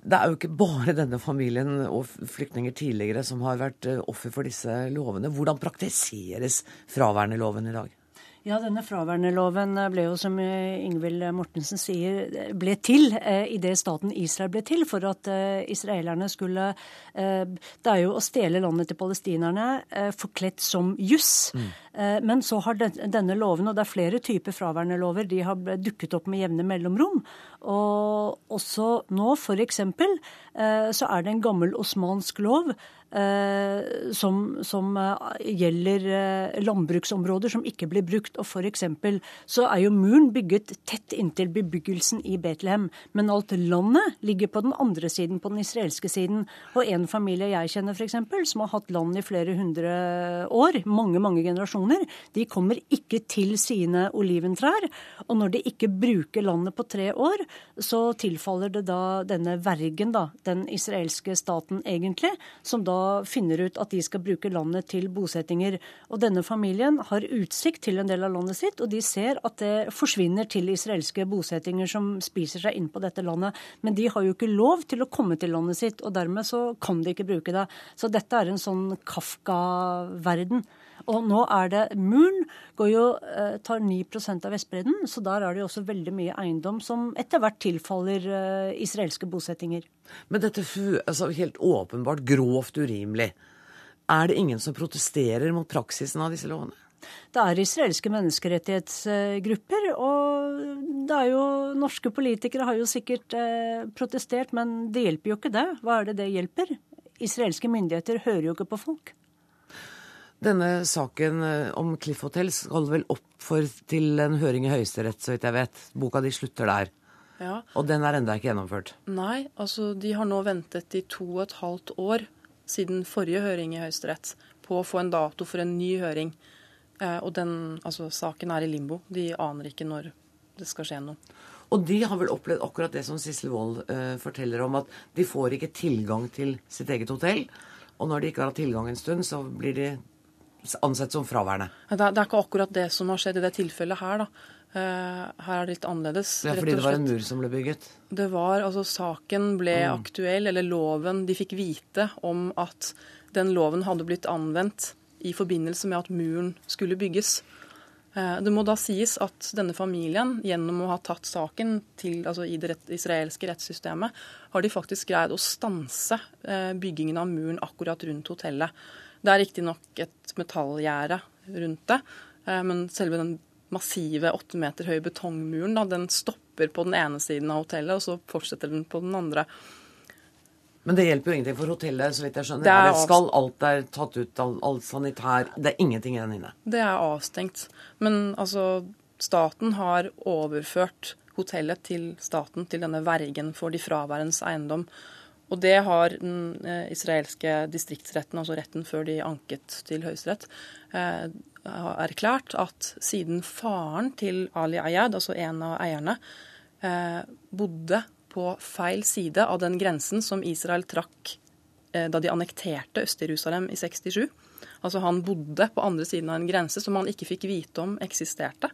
Det er jo ikke bare denne familien og flyktninger tidligere som har vært eh, offer for disse lovene. Hvordan praktiseres fraværende loven i dag? Ja, denne fraværendeloven ble jo, som Ingvild Mortensen sier, ble til eh, idet staten Israel ble til, for at eh, israelerne skulle eh, Det er jo å stjele landet til palestinerne eh, forkledt som juss. Mm. Eh, men så har den, denne loven, og det er flere typer fraværendelover, de har dukket opp med jevne mellomrom. Og også nå, f.eks., eh, så er det en gammel osmansk lov Eh, som, som, eh, gjelder eh, landbruksområder som ikke blir brukt. Og f.eks. så er jo muren bygget tett inntil bebyggelsen i Betlehem. Men alt landet ligger på den andre siden, på den israelske siden. Og en familie jeg kjenner f.eks., som har hatt land i flere hundre år, mange, mange generasjoner, de kommer ikke til sine oliventrær. Og når de ikke bruker landet på tre år, så tilfaller det da denne vergen, da, den israelske staten egentlig, som da finner ut at de skal bruke landet til bosettinger. Og denne familien har utsikt til en del av landet sitt, og de ser at det forsvinner til israelske bosettinger som spiser seg inn på dette landet. Men de har jo ikke lov til å komme til landet sitt, og dermed så kan de ikke bruke det. Så dette er en sånn Kafka-verden. Og nå er det Muren går jo, eh, tar 9 av Vestbredden, så der er det jo også veldig mye eiendom som etter hvert tilfaller eh, israelske bosettinger. Men dette altså, helt åpenbart grovt urimelig. Er det ingen som protesterer mot praksisen av disse lovene? Det er israelske menneskerettighetsgrupper, og det er jo norske politikere har jo sikkert eh, protestert, men det hjelper jo ikke det. Hva er det det hjelper? Israelske myndigheter hører jo ikke på folk. Denne saken eh, om Cliff Hotel skal vel opp for, til en høring i Høyesterett, så vidt jeg vet. Boka di slutter der. Ja. Og den er enda ikke gjennomført? Nei, altså de har nå ventet i to og et halvt år siden forrige høring i Høyesterett på å få en dato for en ny høring. Eh, og den, altså saken er i limbo. De aner ikke når det skal skje noe. Og de har vel opplevd akkurat det som Sissel Wold eh, forteller om, at de får ikke tilgang til sitt eget hotell. Og når de ikke har hatt tilgang en stund, så blir de ansett som fraværende. Det er, det er, ikke akkurat det som har skjedd i det tilfellet her, da. Uh, her er det litt annerledes. Ja, Fordi det var en mur som ble bygget? Det var, altså Saken ble mm. aktuell, eller loven De fikk vite om at den loven hadde blitt anvendt i forbindelse med at muren skulle bygges. Uh, det må da sies at denne familien, gjennom å ha tatt saken til, altså i det rett, israelske rettssystemet, har de faktisk greid å stanse uh, byggingen av muren akkurat rundt hotellet. Det er riktignok et metallgjerde rundt det, eh, men selve den massive åtte meter høye betongmuren da, den stopper på den ene siden av hotellet, og så fortsetter den på den andre. Men det hjelper jo ingenting for hotellet, så vidt jeg skjønner. Det er det skal alt der tatt ut, all, all sanitær Det er ingenting i den inne. Det er avstengt. Men altså, staten har overført hotellet til staten, til denne vergen for de fraværendes eiendom. Og det har den eh, israelske distriktsretten, altså retten før de anket til Høyesterett, eh, erklært at siden faren til Ali Ayad, altså en av eierne, eh, bodde på feil side av den grensen som Israel trakk da de annekterte Øst-Jerusalem i 67. Altså han bodde på andre siden av en grense som han ikke fikk vite om eksisterte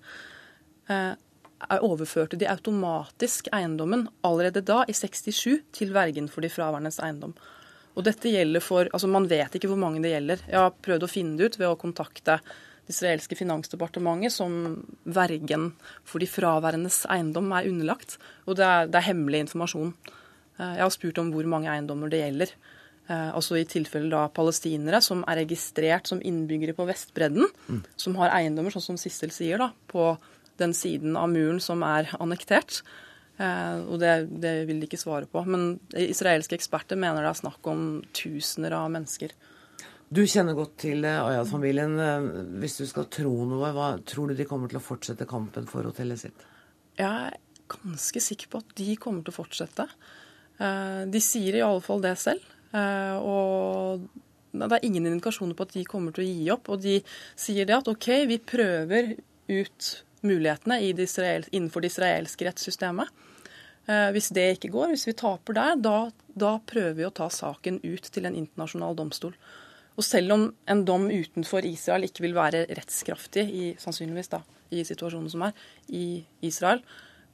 overførte de automatisk eiendommen allerede da, i 67, til vergen for de fraværendes eiendom. Og dette gjelder for, altså Man vet ikke hvor mange det gjelder. Jeg har prøvd å finne det ut ved å kontakte det israelske finansdepartementet, som vergen for de fraværendes eiendom er underlagt. Og det er, det er hemmelig informasjon. Eh, jeg har spurt om hvor mange eiendommer det gjelder. Eh, altså i tilfelle da palestinere som er registrert som innbyggere på Vestbredden, mm. som har eiendommer, sånn som Sissel sier, da, på den siden av muren som er annektert. Eh, og det, det, vil de ikke svare på. Men israelske eksperter mener det er snakk om tusener av mennesker. Du kjenner godt til eh, Ayad-familien. Eh, hvis du skal tro noe, hva tror du de kommer til å fortsette kampen for hotellet sitt? Jeg er ganske sikker på at de kommer til å fortsette. De sier i alle fall det selv. Og det er ingen indikasjoner på at de kommer til å gi opp. Og de sier det at OK, vi prøver ut mulighetene det israel, innenfor det israelske rettssystemet. Eh, hvis det ikke går, hvis vi taper der, da, da, prøver vi å ta saken ut til en internasjonal domstol. Og selv om en dom utenfor Israel ikke vil være rettskraftig, i, sannsynligvis da, i situasjonen som er, i Israel,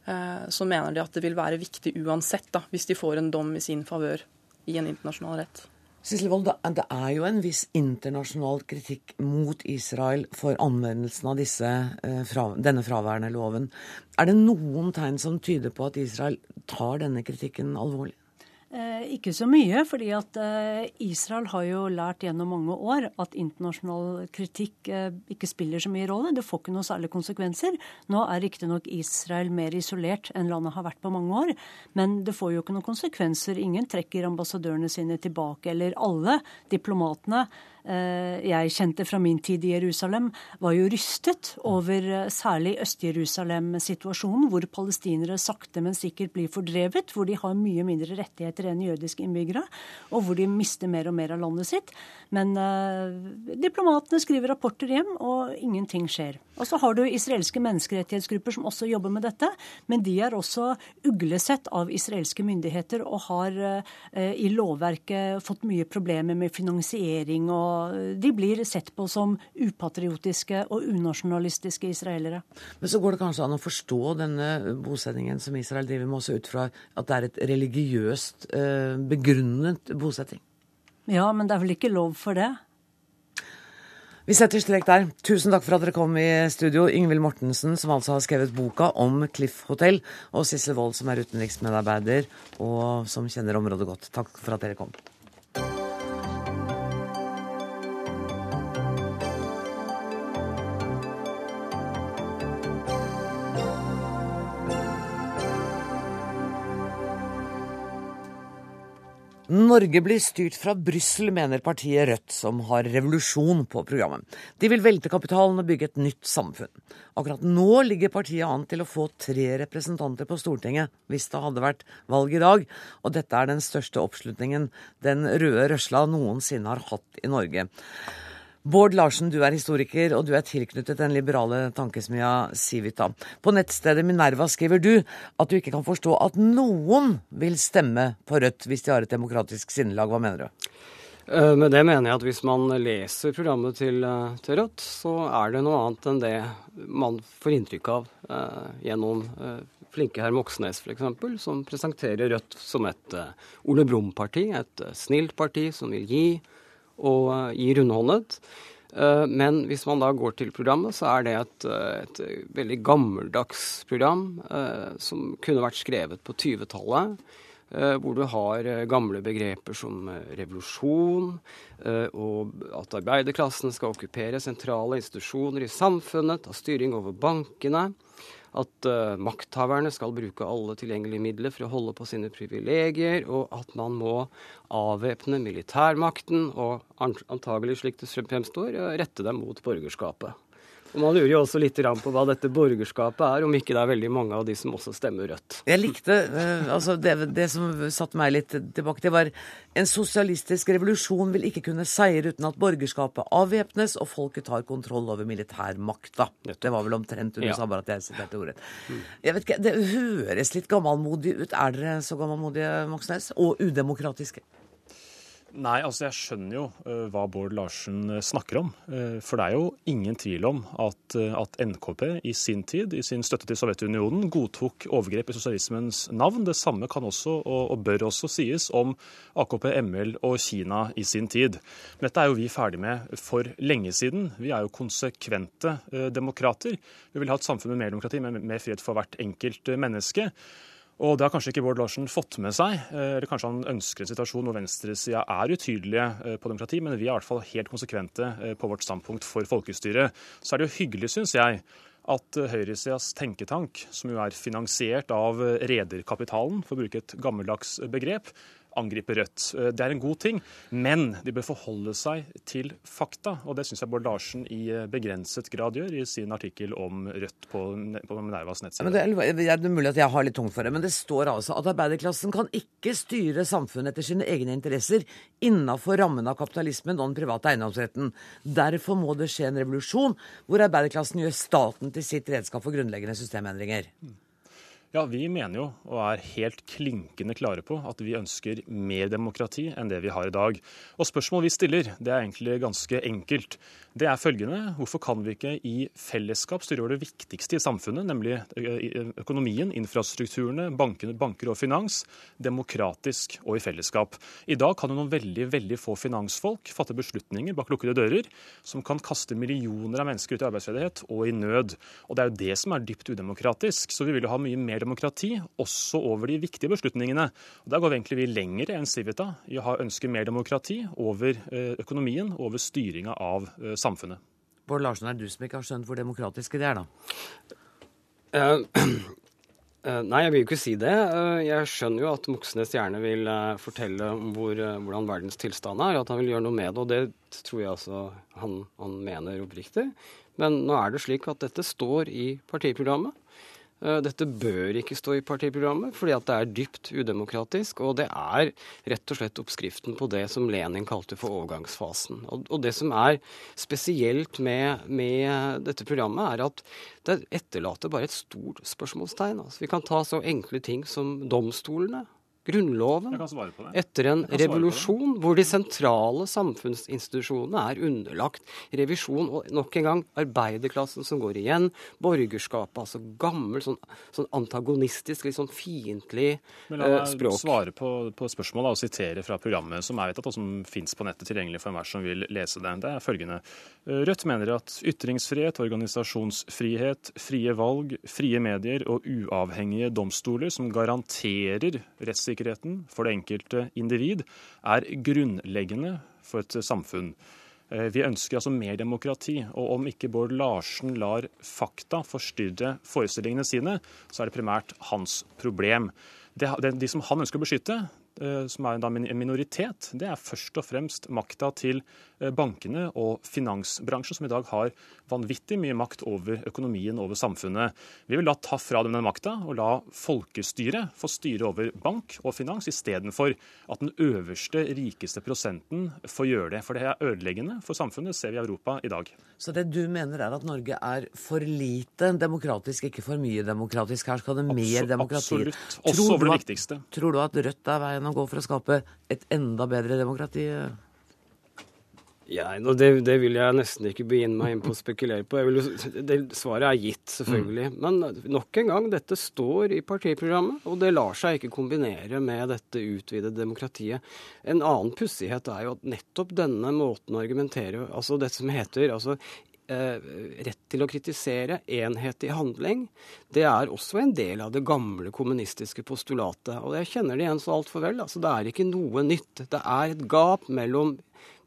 eh, så mener de at det vil være viktig uansett, da, hvis de får en dom i sin favør i en internasjonal rett. Sisselvold, det er jo en viss internasjonal kritikk mot Israel for anvendelsen av disse, eh, denne fraværende loven. Er det noen tegn som tyder på at Israel tar denne kritikken alvorlig? Eh, ikke så mye, fordi at eh, Israel har jo lært gjennom mange år at internasjonal kritikk eh, ikke spiller så mye rolle. Det får ikke noe særlig konsekvenser. Nå er riktignok Israel mer isolert enn landet har vært på mange år, men det får jo ikke noen konsekvenser. Ingen trekker ambassadørene sine tilbake, eller alle diplomatene jeg kjente fra min tid i Jerusalem, var jo rystet over eh, særlig Øst-Jerusalem-situasjonen, hvor palestinere sakte, men sikkert blir fordrevet, hvor de har mye mindre rettigheter enn jødiske innbyggere, og hvor de mister mer og mer av landet sitt. Men eh, diplomatene skriver rapporter hjem, og ingenting skjer. Og så har du israelske menneskerettighetsgrupper som også jobber med dette, men de er også uglesett av israelske myndigheter og har eh, i lovverket fått mye problemer med finansiering og de blir sett på som upatriotiske og unasjonalistiske israelere. Men så går det kanskje an å forstå denne bosettingen som Israel driver med, også ut fra at det er et religiøst eh, begrunnet bosetting? Ja, men det er vel ikke lov for det? Vi setter strek der. Tusen takk for at dere kom i studio. Yngvild Mortensen, som altså har skrevet boka om Cliff Hotel, og Sissel Wold, som er utenriksmedarbeider og som kjenner området godt. Takk for at dere kom. Norge blir styrt fra Brussel, mener partiet Rødt, som har revolusjon på programmet. De vil velte kapitalen og bygge et nytt samfunn. Akkurat nå ligger partiet an til å få tre representanter på Stortinget, hvis det hadde vært valg i dag. Og dette er den største oppslutningen den røde røsla noensinne har hatt i Norge. Bård Larsen, du er historiker, og du er tilknyttet den liberale tankesmia Civita. På nettstedet Minerva skriver du at du ikke kan forstå at noen vil stemme på Rødt hvis de har et demokratisk sinnelag. Hva mener du? Eh, med det mener jeg at hvis man leser programmet til, eh, til, Rødt, så er det noe annet enn det man får inntrykk av eh, gjennom eh, flinke herr Moxnes f.eks., som presenterer Rødt som et eh, Ole Brumm-parti, et eh, snilt parti som vil gi og uh, gi rundhåndet. Uh, men hvis man da går til programmet, så er det et, uh, et veldig gammeldags program som kunne vært skrevet på 20-tallet. Hvor du har gamle begreper som revolusjon, og at arbeiderklassen skal okkupere sentrale institusjoner i samfunnet, ta styring over bankene at uh, makthaverne skal bruke alle tilgjengelige midler for å holde på sine privilegier, og at man må avvæpne militærmakten og antagelig, slik det fremstår, rette dem mot borgerskapet. Og Man lurer jo også litt på hva dette borgerskapet er, om ikke det er veldig mange av de som også stemmer Rødt. Jeg likte uh, altså det, det, som satte meg litt tilbake det var en sosialistisk revolusjon vil ikke kunne seire uten at borgerskapet avvæpnes og folket tar kontroll over militærmakta. Det var vel omtrent du ja. sa, bare at jeg siterte ordet. Mm. Jeg vet ikke, Det høres litt gammelmodig ut. Er dere så gammelmodige, Moxnes? Og udemokratiske? Nei, altså jeg skjønner jo uh, hva Bård Larsen uh, snakker om. Uh, for det er jo ingen tvil om at, at, NKP i sin tid, i sin støtte til Sovjetunionen, godtok overgrep i sosialismens navn. Det samme kan også, og, og, bør også sies om AKP, ML og Kina i sin tid. Men dette er jo vi ferdig med for lenge siden. Vi er jo konsekvente demokrater. Vi vil ha et samfunn med mer demokrati, med mer frihet for hvert enkelt menneske. Og Det har kanskje ikke Bård Larsen fått med seg. Eh, eller Kanskje han ønsker en situasjon hvor venstresida er utydelige eh, på demokrati, men vi er i hvert fall helt konsekvente eh, på vårt standpunkt for folkestyre. Så er det jo hyggelig, syns jeg, at høyresidas tenketank, som jo er finansiert av rederkapitalen, for å bruke et gammeldags begrep, angripe Rødt. Eh, det er en god ting, men de bør forholde seg til fakta. Og det syns jeg Bård Larsen i eh, begrenset grad gjør i sin artikkel om Rødt på, på Minervas nettside. Men det, er, det er mulig at jeg har litt tungt for det, men det står altså at arbeiderklassen kan ikke styre samfunnet etter sine egne interesser innafor rammen av kapitalismen og den private eiendomsretten. Derfor må det skje en revolusjon hvor arbeiderklassen gjør staten til sitt redskap for grunnleggende systemendringer. Mm. Ja, Vi mener jo, og er helt klinkende klare på, at vi ønsker mer demokrati enn det vi har i dag. Og Spørsmålet vi stiller, det er egentlig ganske enkelt. Det er følgende. Hvorfor kan vi ikke i fellesskap styre det viktigste i samfunnet, nemlig eh, økonomien, infrastrukturene, bankene, banker og finans, demokratisk og i fellesskap? I dag kan jo noen veldig veldig få finansfolk fatte beslutninger bak lukkede dører som kan kaste millioner av mennesker ut i arbeidsledighet og i nød. Og Det er jo det som er dypt udemokratisk. Så vi vil jo ha mye mer demokrati, også over de viktige beslutningene. Og Der går vi egentlig vi lenger enn Civita i å ønske mer demokrati over eh, økonomien, over styringa av samfunnet samfunnet. Bård Larsen, er du som ikke har skjønt hvor demokratiske det er, da? Uh, uh, nei, jeg vil jo ikke si det. Uh, jeg skjønner jo at Moxnes gjerne vil fortelle om hvor, hvordan verdens tilstand er, at han vil gjøre noe med det. Og det tror jeg altså han, han mener oppriktig. Men nå er det slik at dette står i partiprogrammet. Eh, dette bør ikke stå i partiprogrammet, fordi at det er dypt udemokratisk. Og det er rett og slett oppskriften på det som Lenin kalte for overgangsfasen. Og, det som er spesielt med, med, dette programmet, er at det etterlater bare et stort spørsmålstegn. Altså, vi kan ta så enkle ting som domstolene. Grunnloven etter en revolusjon hvor de sentrale samfunnsinstitusjonene er underlagt revisjon. Og nok en gang arbeiderklassen som går igjen, borgerskapet, altså gammel, sånn, sånn antagonistisk, litt sånn fiendtlig Men la eh, meg språk. svare på, på spørsmålet og sitere fra programmet som er vedtatt, og som fins på nettet tilgjengelig for enhver som vil lese det. Det er følgende. Rødt mener at ytringsfrihet, organisasjonsfrihet, frie valg, frie medier og uavhengige domstoler som garanterer rettssikkerheten for det enkelte individ, er grunnleggende for et samfunn. Eh, Vi ønsker altså mer demokrati, og om ikke Bård Larsen lar fakta forstyrre forestillingene sine, så er det primært hans problem. De som han ønsker å beskytte, eh, som er en minoritet, det er først og fremst makta til bankene og finansbransjen, som i dag har vanvittig mye makt over økonomien, over samfunnet. Vi vil da ta fra dem den makta og la folkestyret få styre over bank og finans, istedenfor at den øverste, rikeste prosenten får gjøre det. For det er ødeleggende for samfunnet, ser vi i Europa i dag. Så det du mener er at Norge er for lite demokratisk, ikke for mye demokratisk? Her skal det mer Absolutt, demokrati? absolutt. Også over det viktigste. Tror du at Rødt er veien å gå for å skape et enda bedre demokrati? Ja, det, det vil jeg nesten ikke begynne meg inn på å spekulere på. Vil, det, svaret er gitt, selvfølgelig. Men nok en gang, dette står i partiprogrammet, og det lar seg ikke kombinere med dette utvidede demokratiet. En annen pussighet er jo at nettopp denne måten å argumentere Altså det som heter altså, eh, rett til å kritisere, enhet i handling, det er også en del av det gamle kommunistiske postulatet. Og jeg kjenner det igjen så altfor vel. Altså, det er ikke noe nytt. Det er et gap mellom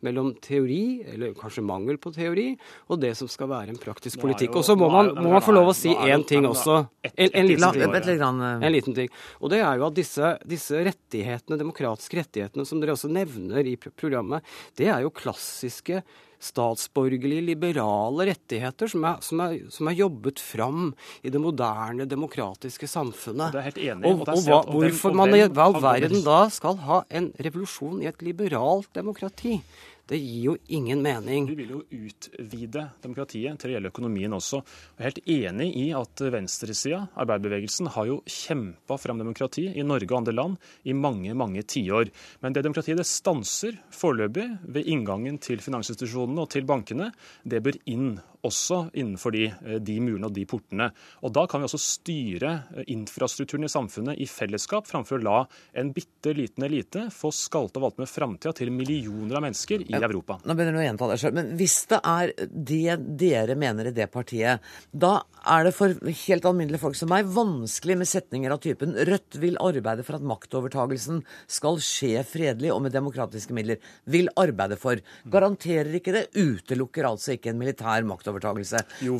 mellom teori, eller kanskje mangel på teori, og det som skal være en praktisk politikk. Og så må man, må man få lov å si én ting også. En, en, liten, eh. en liten ting. Og det er jo at disse, disse rettighetene, demokratiske rettighetene som dere også nevner i programmet, det er jo klassiske statsborgerlige, liberale rettigheter som er, som, er, som er jobbet fram i det moderne, demokratiske samfunnet. Enig, Og, og og, hva, og hvorfor man i all verden da skal ha en revolusjon i et liberalt demokrati, det gir jo ingen mening. Vi vil jo utvide demokratiet til å gjelde økonomien også. Jeg er helt enig i at venstresida, arbeiderbevegelsen, har jo kjempa fram demokrati i Norge og andre land i mange, mange tiår. Men det demokratiet det stanser foreløpig ved inngangen til finansinstitusjonene og til bankene. Det bør inn også innenfor de, eh, de murene og de portene. Og Da kan vi også styre eh, infrastrukturen i samfunnet i fellesskap, framfor å la en bitte liten elite få skalte og valte med framtida til millioner av mennesker i Europa. Nå begynner du å gjenta deg selv, Men hvis det er det dere mener i det partiet, da er det for helt alminnelige folk som meg vanskelig med setninger av typen Rødt vil arbeide for at maktovertagelsen skal skje fredelig og med demokratiske midler. Vil arbeide for. Garanterer ikke det, utelukker altså ikke en militær maktovertagelse.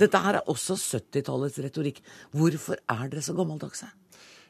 Dette her er også 70-tallets retorikk. Hvorfor er dere så gammeldagse?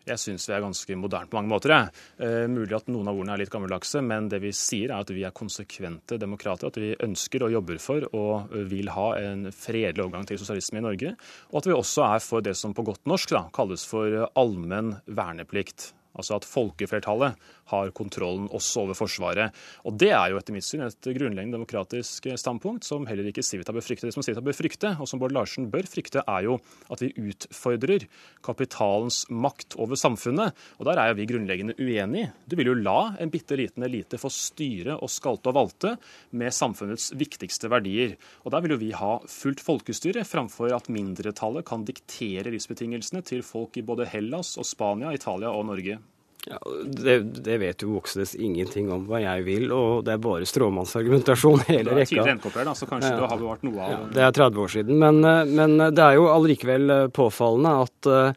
Jeg syns vi er ganske moderne på mange måter. Eh, mulig at noen av ordene er litt gammeldagse, men det vi sier er at vi er konsekvente demokrater. At vi ønsker og jobber for og vil ha en fredelig overgang til sosialisme i Norge. Og at vi også er for det som på godt norsk da, kalles for allmenn verneplikt. Altså at folkeflertallet har kontrollen også over Forsvaret. Og Det er jo etter mitt syn et grunnleggende demokratisk standpunkt som heller ikke Civita bør frykte. Det som Civita bør frykte, og som Bård Larsen bør frykte, er jo at vi utfordrer kapitalens makt over samfunnet. Og Der er jo vi grunnleggende uenige. Du vil jo la en bitte liten elite få styre og skalte og valte med samfunnets viktigste verdier. Og Der vil jo vi ha fullt folkestyre, framfor at mindretallet kan diktere livsbetingelsene til folk i både Hellas og Spania, Italia og Norge. Ja, det, det vet jo Voksnes ingenting om hva jeg vil, og det er bare stråmannsargumentasjon hele rekka. rekka. er NKP-er, da, så kanskje Ja. du har bevart noe av Ja, det er 30 år siden. Men, eh, men det er jo allikevel eh, påfallende at eh, eh,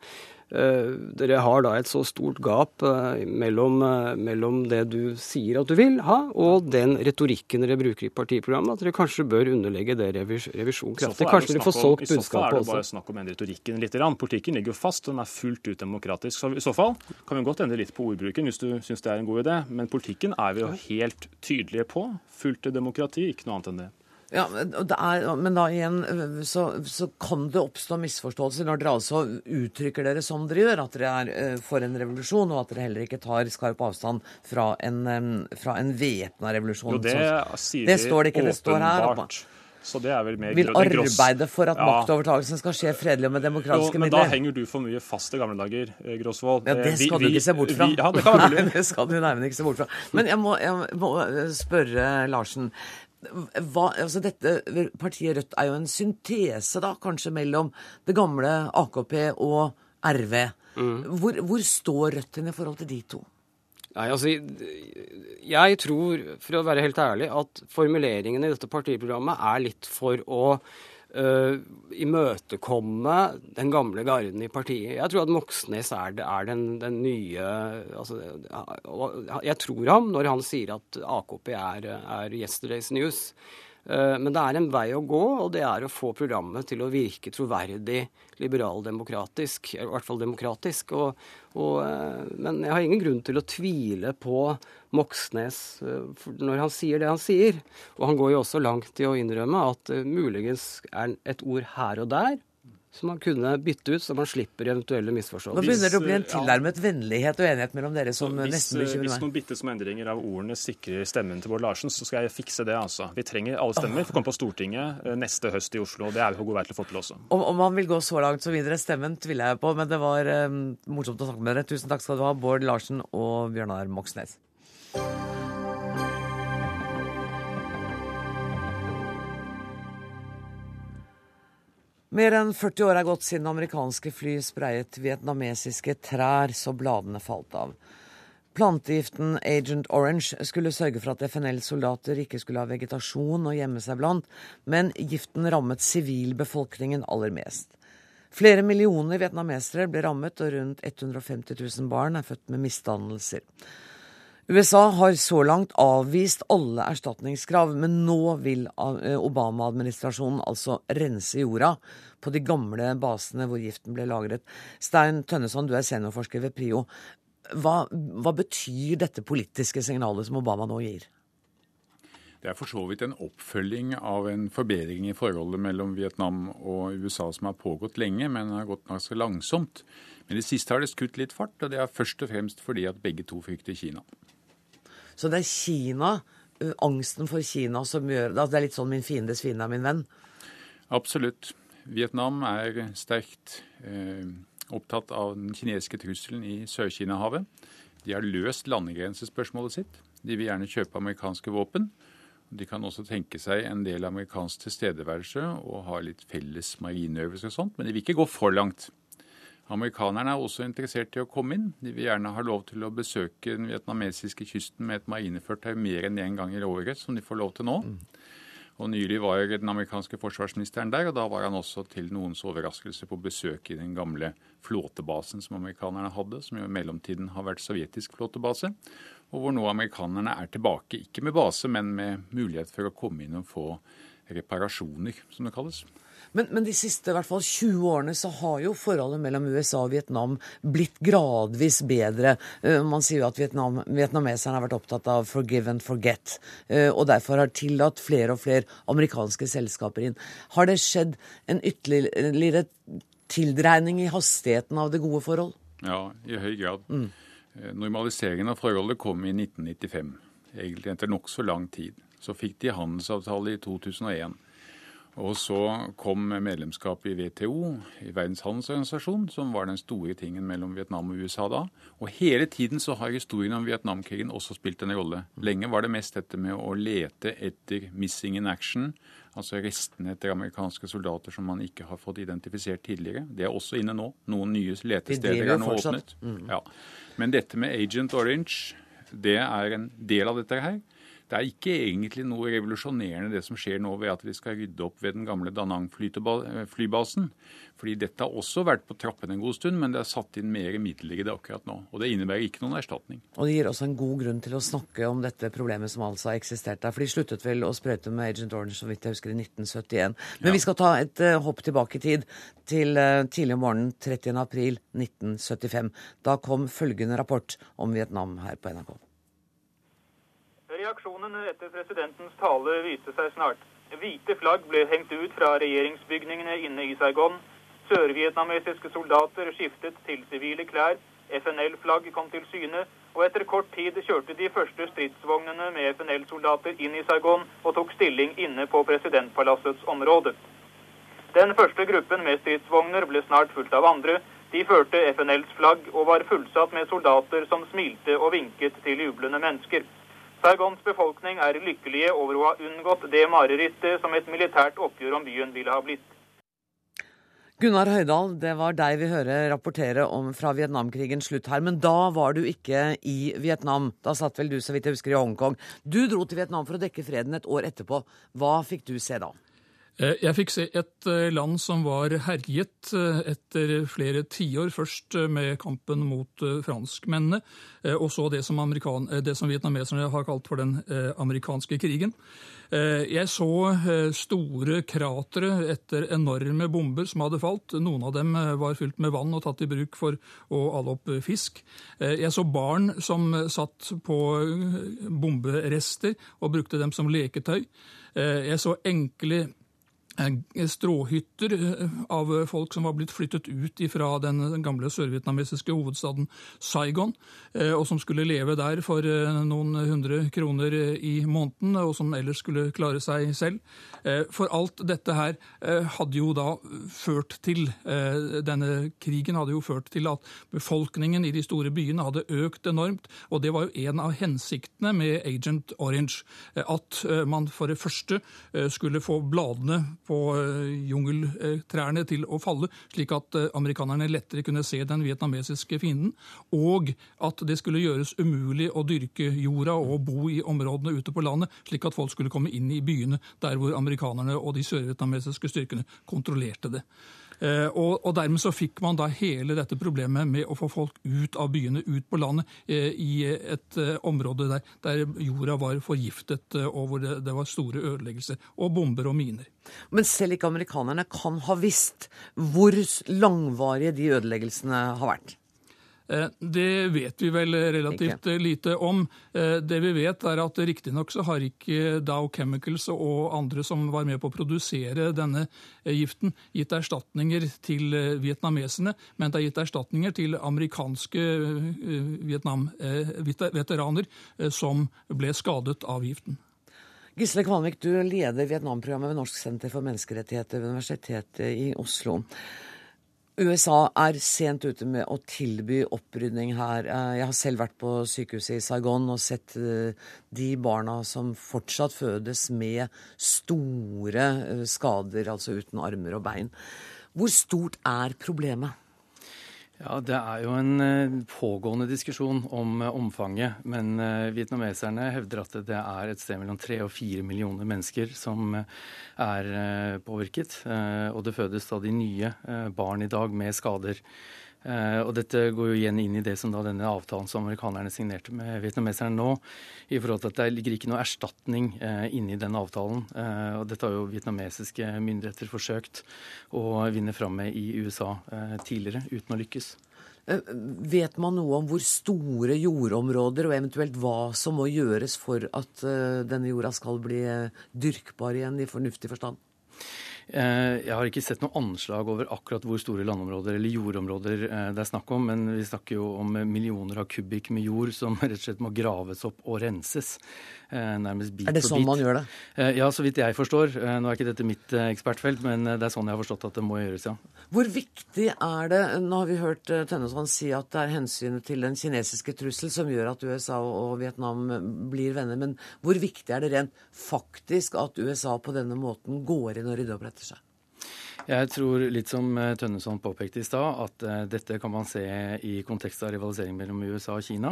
dere har da et så stort gap eh, mellom, eh, mellom det du sier at du vil ha, og den retorikken dere bruker i partiprogrammet. At dere kanskje bør underlegge det revis revisjon kraftig. Kanskje dere får solgt budskapet også. I så fall er det bare også. snakk om å endre retorikken litt. Politikken ligger jo fast, den er fullt ut demokratisk. Så I så fall kan vi godt endre litt på ordbruken hvis du syns det er en god idé. Men politikken er vi jo helt tydelige på. Fullt demokrati, ikke noe annet enn det. Ja, men det er, men da igjen så, så kan det oppstå misforståelser når dere altså uttrykker dere som dere gjør, at dere er øh, for en revolusjon, og at dere heller ikke tar skarp avstand fra en, fra en væpna revolusjon. Jo, det Sånn- sier det står det ikke. Det står her. åpenbart. Så det er vel mer Vil arbeide for at Ja. maktovertagelsen skal skje fredelig og med Jo, midler. men da henger du for mye fast i gamle dager, eh, Gråsvold. Ja, det skal vi- du ikke se bort fra. Vi, ja, det kan Nei, det skal du nærmere ikke se bort fra. Men jeg må, jeg må spørre Larsen. Hva, altså dette Partiet Rødt er jo en syntese, da, kanskje, mellom det gamle AKP og RV. Hvor, hvor står Rødt hen i forhold til de to? Nei, altså, jeg tror, for å være helt ærlig, at formuleringene i dette partiprogrammet er litt for å øh, imøtekomme den gamle garden i partiet. Jeg tror at Moxnes er, er den, den nye altså, Jeg tror ham når han sier at AKP er, er yesterday's news. Eh, Men det er en vei å gå, og det er å få programmet til å virke troverdig liberaldemokratisk, i hvert fall demokratisk. Og, og, eh, men jeg har ingen grunn til å tvile på Moxnes eh, når han sier det han sier. Og han går jo også langt i å innrømme at muligens er et ord her og der som man kunne bytte ut, så man slipper eventuelle misforståelser. Nå begynner det å bli en ja. tilnærmet vennlighet og enighet mellom dere som Hvis, nesten bekymrer meg. hvis noen bitte små endringer av ordene sikrer stemmen til Bård Larsen, så skal jeg fikse det. altså. Vi trenger alle stemmer for å komme på Stortinget eh, neste høst i Oslo. og Det er vi på god vei til å få til også. Om, om han vil gå så langt som videre, stemmen tviler jeg på, men det var um, morsomt å snakke med dere. Tusen takk skal du ha, Bård Larsen og Bjørnar Moxnes. Mer enn 40 år er gått siden amerikanske fly spreiet vietnamesiske trær så bladene falt av. Plantegiften Agent Orange skulle sørge for at FNL-soldater ikke skulle ha vegetasjon å gjemme seg blant, men giften rammet sivilbefolkningen aller mest. Flere millioner vietnamesere ble rammet, og rundt 150 000 barn er født med misdannelser. USA har så langt avvist alle erstatningskrav, men nå vil eh, Obama-administrasjonen altså rense jorda på de gamle basene hvor giften ble lagret. Stein Tønneson, du er seniorforsker ved PRIO. Hva, hva betyr dette politiske signalet som Obama nå gir? Det er for så vidt en oppfølging av en forbedring i forholdet mellom Vietnam og USA som har pågått lenge, men har gått ganske langsomt. Men i det siste har det skutt litt fart, og det er først og fremst fordi at begge to frykter Kina. Så det er Kina, angsten for Kina, som gjør det. Det er litt sånn 'min fiendes fiende er min venn'. Absolutt. Vietnam er sterkt eh, opptatt av den kinesiske trusselen i Sør-Kina-havet. De har løst landegrensespørsmålet sitt. De vil gjerne kjøpe amerikanske våpen. De kan også tenke seg en del amerikansk tilstedeværelse og ha litt felles marineøvelser og sånt, men de vil ikke gå for langt. Amerikanerne er også interessert i å komme inn. De vil gjerne ha lov til å besøke den vietnamesiske kysten med et marineførtøy mer enn én gang i året, som de får lov til nå. Og Nylig var den amerikanske forsvarsministeren der, og da var han også til noens overraskelse på besøk i den gamle flåtebasen som amerikanerne hadde, som i mellomtiden har vært sovjetisk flåtebase. Og hvor nå amerikanerne er tilbake, ikke med base, men med mulighet for å komme inn og få reparasjoner, som det kalles. Men, men de siste i hvert fall 20 årene så har jo forholdet mellom USA og Vietnam blitt gradvis bedre. Eh, Man sier jo at Vietnam, vietnameserne har vært opptatt av 'forgive and forget', eh, og derfor har tillatt flere og flere amerikanske selskaper inn. Har det skjedd en ytterligere tildreining i hastigheten av det gode forhold? Ja, i høy grad. Mm. Normaliseringen av forholdet kom i 1995, egentlig etter nokså lang tid. Så fikk de handelsavtale i 2001. Og så kom medlemskapet i WTO, i Verdens handelsorganisasjon, som var den store tingen mellom Vietnam og USA da. Og hele tiden så har historien om Vietnamkrigen også spilt en rolle. Lenge var det mest dette med å lete etter 'missing in action', altså restene etter amerikanske soldater som man ikke har fått identifisert tidligere. Det er også inne nå. Noen nye letesteder er nå åpnet. Ja. Men dette med Agent Orange, det er en del av dette her. Det er ikke egentlig noe revolusjonerende det som skjer nå ved at vi skal rydde opp ved den gamle Danang-flybasen. Fordi dette har også vært på trappene en god stund, men det er satt inn mer midler i det akkurat nå. Og det innebærer ikke noen erstatning. Og det gir også en god grunn til å snakke om dette problemet som altså har eksistert der. For de sluttet vel å sprøyte med Agent Orange, så vidt jeg husker, i 1971. Men Ja. vi skal ta et uh, hopp tilbake i tid, til uh, tidlig om morgenen 30. april 1975. Da kom følgende rapport om Vietnam her på NRK. Reaksjonene etter presidentens tale viste seg snart. Hvite flagg ble hengt ut fra regjeringsbygningene inne i Saigon. Sørvietnamesiske soldater skiftet til sivile klær. FNL-flagg kom til syne, og etter kort tid kjørte de første stridsvognene med FNL-soldater inn i Saigon og tok stilling inne på presidentpalassets område. Den første gruppen med stridsvogner ble snart fulgt av andre. De førte FNLs flagg og var fullsatt med soldater som smilte og vinket til jublende mennesker. Saigons befolkning er lykkelige over å ha unngått det marerittet som et militært oppgjør om byen ville ha blitt. Gunnar Høydahl, det var deg vi hører rapportere om fra Vietnamkrigens slutt her. Men da var du ikke i Vietnam. Da satt vel du, så vidt jeg husker, i Hongkong. Du dro til Vietnam for å dekke freden et år etterpå. Hva fikk du se da? Eh, jeg fikk se et eh, land som var herjet eh, etter flere tiår. Først med kampen mot franskmennene, og så det som, det som vietnameserne har kalt for den amerikanske krigen. Jeg så store kratre etter enorme bomber som hadde falt. Noen av dem var fylt med vann og tatt i bruk for å alle opp fisk. Jeg så barn som satt på bomberester og brukte dem som leketøy. Jeg så enkle stråhytter eh, av folk som var blitt flyttet ut fra den gamle sørvietnamesiske hovedstaden Saigon, eh, og som skulle leve der for noen hundre kroner i måneden, og som ellers skulle klare seg selv. For alt dette her hadde jo da ført til Denne krigen hadde jo ført til at befolkningen i de store byene hadde økt enormt, og det var jo en av hensiktene med Agent Orange. At man for det første skulle få bladene på eh, jungeltrærne til å falle, slik at eh, amerikanerne lettere kunne se den vietnamesiske fienden, og at det skulle gjøres umulig å dyrke jorda og bo i områdene ute på landet, slik at folk skulle komme inn i byene der hvor amerikanerne og de sørvietnamesiske styrkene kontrollerte det. Eh, og, og, dermed så fikk man da hele dette problemet med å få folk ut av byene, ut på landet, eh, i et eh, område der, der jorda var forgiftet, og hvor det, det var store ødeleggelser. Og bomber og miner. Men selv ikke amerikanerne kan ha visst hvor langvarige de ødeleggelsene har vært? Eh, det vet vi vel relativt ikke. lite om. Eh, det vi vet, er at riktignok så har ikke Dow Chemicals og andre som var med på å produsere denne eh, giften, gitt erstatninger til vietnamesene, men det er gitt erstatninger til amerikanske Vietnam-veteraner som ble skadet av giften. Gisle Kvalvik, du leder Vietnam-programmet ved Norsk senter for menneskerettigheter ved Universitetet i Oslo. USA er sent ute med å tilby opprydning her. Eh, jeg har selv vært på sykehuset i Saigon og sett eh, de barna som fortsatt fødes med store eh, skader, altså uten armer og bein. Hvor stort er problemet? Ja, Det er jo en eh, pågående diskusjon om eh, omfanget. Men eh, vietnameserne hevder at det er et sted mellom tre og fire millioner mennesker som er påvirket. Og det fødes stadig nye barn i dag med skader. Eh, og dette går jo igjen inn i det som da denne avtalen som amerikanerne signerte med vietnameserne nå, i forhold til at det ligger ikke noe erstatning inni inne den avtalen. Eh, og dette har jo vietnamesiske myndigheter forsøkt å vinne fram med i USA tidligere, uten å lykkes. Vet man noe om hvor store jordområder, og eventuelt hva som må gjøres for at denne jorda skal bli dyrkbar igjen i fornuftig forstand? Eh, jeg har ikke sett noe anslag over akkurat hvor store landområder eller jordområder eh, det er snakk om, men vi snakker jo om millioner av kubikk med jord som rett og slett må graves opp og renses. Eh, nærmest bit for bit. Er det sånn man gjør det? Ja, så vidt jeg forstår. Nå er ikke dette mitt ekspertfelt, men det er sånn jeg har forstått at det må gjøres, ja. Hvor viktig er det Nå har vi hørt Tønnesvann si at det er hensynet til den kinesiske trussel som gjør at USA og Vietnam blir venner, men hvor viktig er det rent faktisk at USA på denne måten går inn og rydder opp etter seg? Jeg tror, litt som eh, Tønneson påpekte i stad, at uh, dette kan man se i kontekst av rivalisering mellom USA og Kina.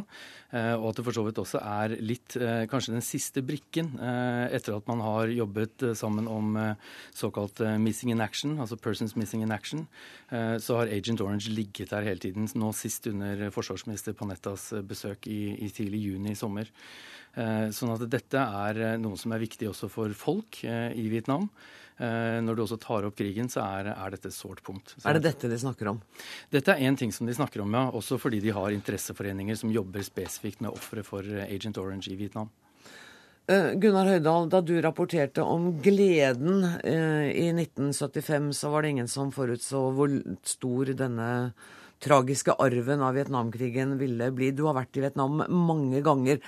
Uh, og at det for så vidt også er litt kanskje den siste brikken etter at man har jobbet sammen om såkalt missing in action, altså persons missing in action. så har Agent Orange ligget der hele tiden, nå sist under forsvarsminister Panettas besøk i, i tidlig juni i sommer. sånn at dette er noe som er viktig også for folk i Vietnam. Eh, når du også tar opp krigen, så er, er dette et sårt punkt. Så er det dette de snakker om? Dette er én ting som de snakker om, ja. Også fordi de har interesseforeninger som jobber spesifikt med ofre for eh, Agent Orange i Vietnam. Uh, Gunnar Høydahl, da du rapporterte om gleden i 1975, så var det ingen som forutså hvor stor denne tragiske arven av Vietnamkrigen ville bli. Du har vært i Vietnam mange ganger.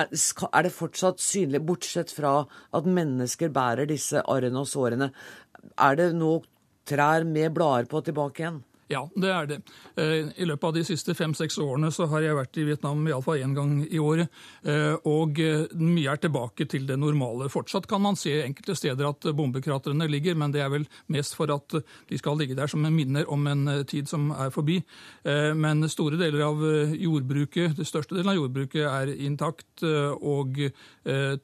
Er, det fortsatt synlig, bortsett fra at mennesker bærer disse arrene og sårene, er det nå trær med blader på tilbake igjen? Ja, det er det. Eh, I løpet av de siste fem-seks årene så har jeg vært i Vietnam iallfall én gang i året. Eh, og eh, mye er tilbake til det normale. Fortsatt kan man se enkelte steder at bombekratrene ligger, men det er vel mest for at de skal ligge der som en minner om en tid som er forbi. Men store deler av jordbruket, det største delen av jordbruket er intakt, og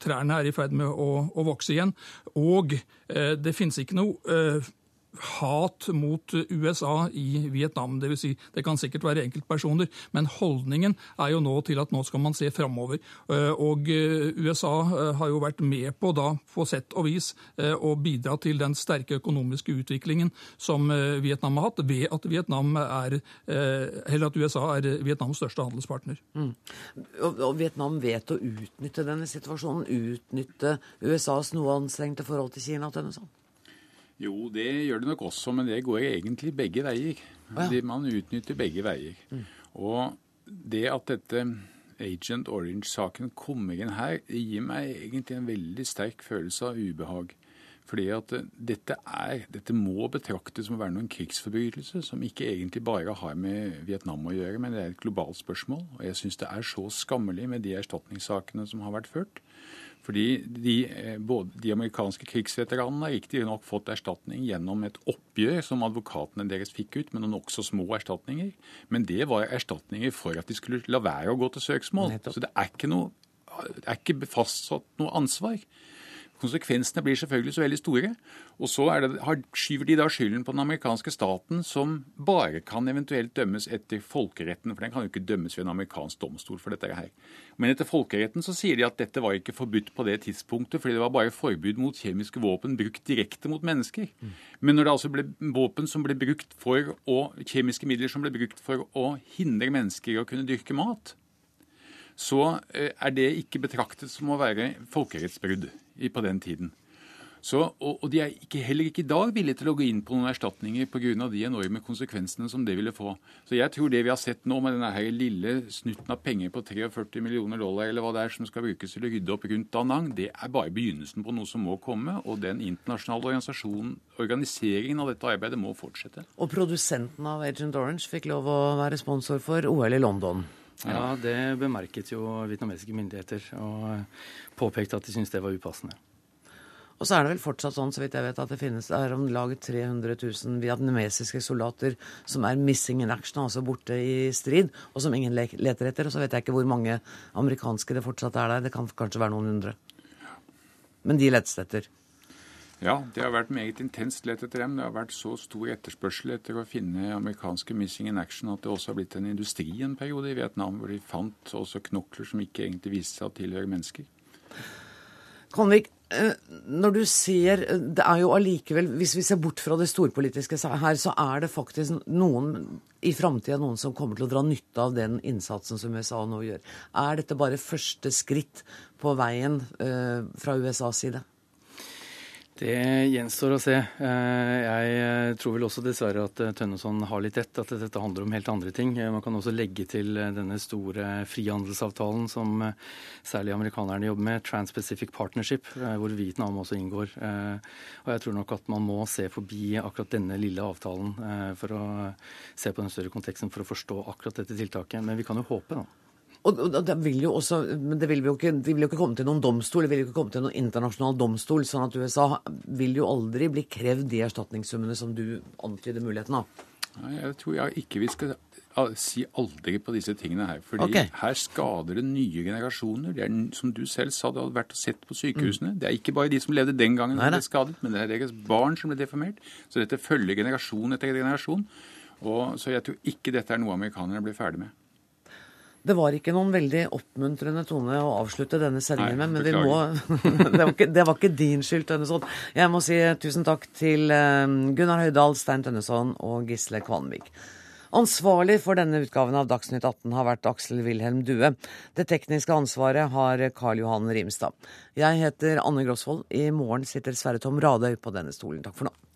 trærne er i ferd med å vokse igjen. Og det finnes ikke noe hat mot USA i Vietnam. Det, vil si, det kan sikkert være enkeltpersoner, men holdningen er jo nå til at nå skal man se framover. Eh, og eh, USA eh, har jo vært med på da, på sett og vis, å bidra til den sterke økonomiske utviklingen som Vietnam har hatt, ved at, Vietnam er, at USA er Vietnams største handelspartner. Mm. Og, Vietnam vet å utnytte denne situasjonen, utnytte USAs noe anstrengte forhold til Kina? Tønneson. Jo, det gjør det nok også, men det går egentlig begge veier. Ja. Man utnytter begge veier. Mm. Og det at dette Agent Orange-saken kommer inn her, gir meg egentlig en veldig sterk følelse av ubehag. Fordi at dette, er, dette må betraktes som å være noen krigsforbrytelse som ikke egentlig bare har med Vietnam å gjøre, men det er et globalt spørsmål. Og jeg syns det er så skammelig med de erstatningssakene som har vært ført. Fordi de, eh, både de amerikanske krigsveteranene har riktignok fått erstatning gjennom et oppgjør som advokatene deres fikk ut, med noen nokså små erstatninger. Men det var erstatninger for at de skulle la være å gå til søksmål. Så det er ikke, noe, det er ikke fastsatt noe ansvar. Konsekvensene blir selvfølgelig så veldig store. Og så det, skyver de da skylden på den amerikanske staten, som bare kan eventuelt dømmes etter folkeretten. For den kan jo ikke dømmes ved en amerikansk domstol for dette her. Men etter folkeretten så sier de at dette var ikke forbudt på det tidspunktet, fordi det var bare forbud mot kjemiske våpen brukt direkte mot mennesker. Men når det altså ble våpen som ble brukt for å, kjemiske midler som ble brukt for å hindre mennesker i å kunne dyrke mat, så eh, er det ikke betraktet som å være folkerettsbrudd på den tiden. Så, og, og, de er ikke, heller ikke i dag villige til å gå inn på noen erstatninger pga. de enorme konsekvensene som det ville få. Så jeg tror det vi har sett nå med denne her lille snutten av penger på 43 millioner dollar eller hva det er som skal brukes til å rydde opp rundt Danang, det er bare begynnelsen på noe som må komme. Og den internasjonale organisasjonen, organiseringen av dette arbeidet må fortsette. Og produsenten av Agent Orange fikk lov å være sponsor for OL i London. Ja, det bemerket jo vietnamesiske myndigheter, og påpekte at de syntes det var upassende. Og så er det vel fortsatt sånn, så vidt jeg vet, at det finnes er om lag 300 000 vietnamesiske soldater som er missing in action, altså borte i strid, og som ingen leter etter. Og så vet jeg ikke hvor mange amerikanske det fortsatt er der. Det kan kanskje være noen hundre. Men de letes etter. Ja, det har vært meget intenst lett etter dem. Det har vært så stor etterspørsel etter å finne amerikanske missing in action at det også har blitt en industri en periode i Vietnam, hvor de fant også knokler som ikke egentlig viste seg å tilhøre mennesker. Konvik, eh, når du ser Det er jo allikevel, hvis vi ser bort fra det storpolitiske her, så er det faktisk noen i framtida noen som kommer til å dra nytte av den innsatsen som USA nå gjør. Er dette bare første skritt på veien uh, fra USAs side? Det gjenstår å se. Eh, jeg eh, tror vel også dessverre at eh, Tønneson har litt rett, at dette handler om helt andre ting. Man kan også legge til denne store frihandelsavtalen som særlig amerikanerne jobber med, Trans-Pacific Partnership, hvor Vietnam også inngår. Og jeg tror nok at man må se forbi akkurat denne lille avtalen for å se på den større konteksten for å forstå akkurat dette tiltaket. Men vi kan jo håpe, da. Og, og det vil jo også, men det vil jo ikke, de vil jo ikke komme til noen domstol, det vil jo ikke komme til noen internasjonal domstol. sånn at USA vil jo aldri bli krevd de erstatningssummene som du antyder muligheten av. Jeg tror jeg ikke vi skal si aldri på disse tingene her. fordi okay. her skader det nye generasjoner. Det er, som du selv sa, det hadde vært sett på sykehusene. Mm. Det er ikke bare de som levde den gangen som ble skadet, men det er deres barn som ble deformert. Så dette følger generasjon etter generasjon. Og, så jeg tror ikke dette er noe amerikanerne blir ferdig med. Det var ikke noen veldig oppmuntrende tone å avslutte denne sendingen med, men vi må det, var ikke, det var ikke din skyld, Tønneson. Jeg må si tusen takk til eh, Gunnar Høydahl, Stein Tønneson og Gisle Kvanvik. Ansvarlig for denne utgaven av Dagsnytt 18 har vært Aksel Wilhelm Due. Det tekniske ansvaret har Karl Johan Rimstad. Jeg heter Anne Grosvold. I morgen sitter Sverre Tom Radøy på denne stolen. Takk for nå.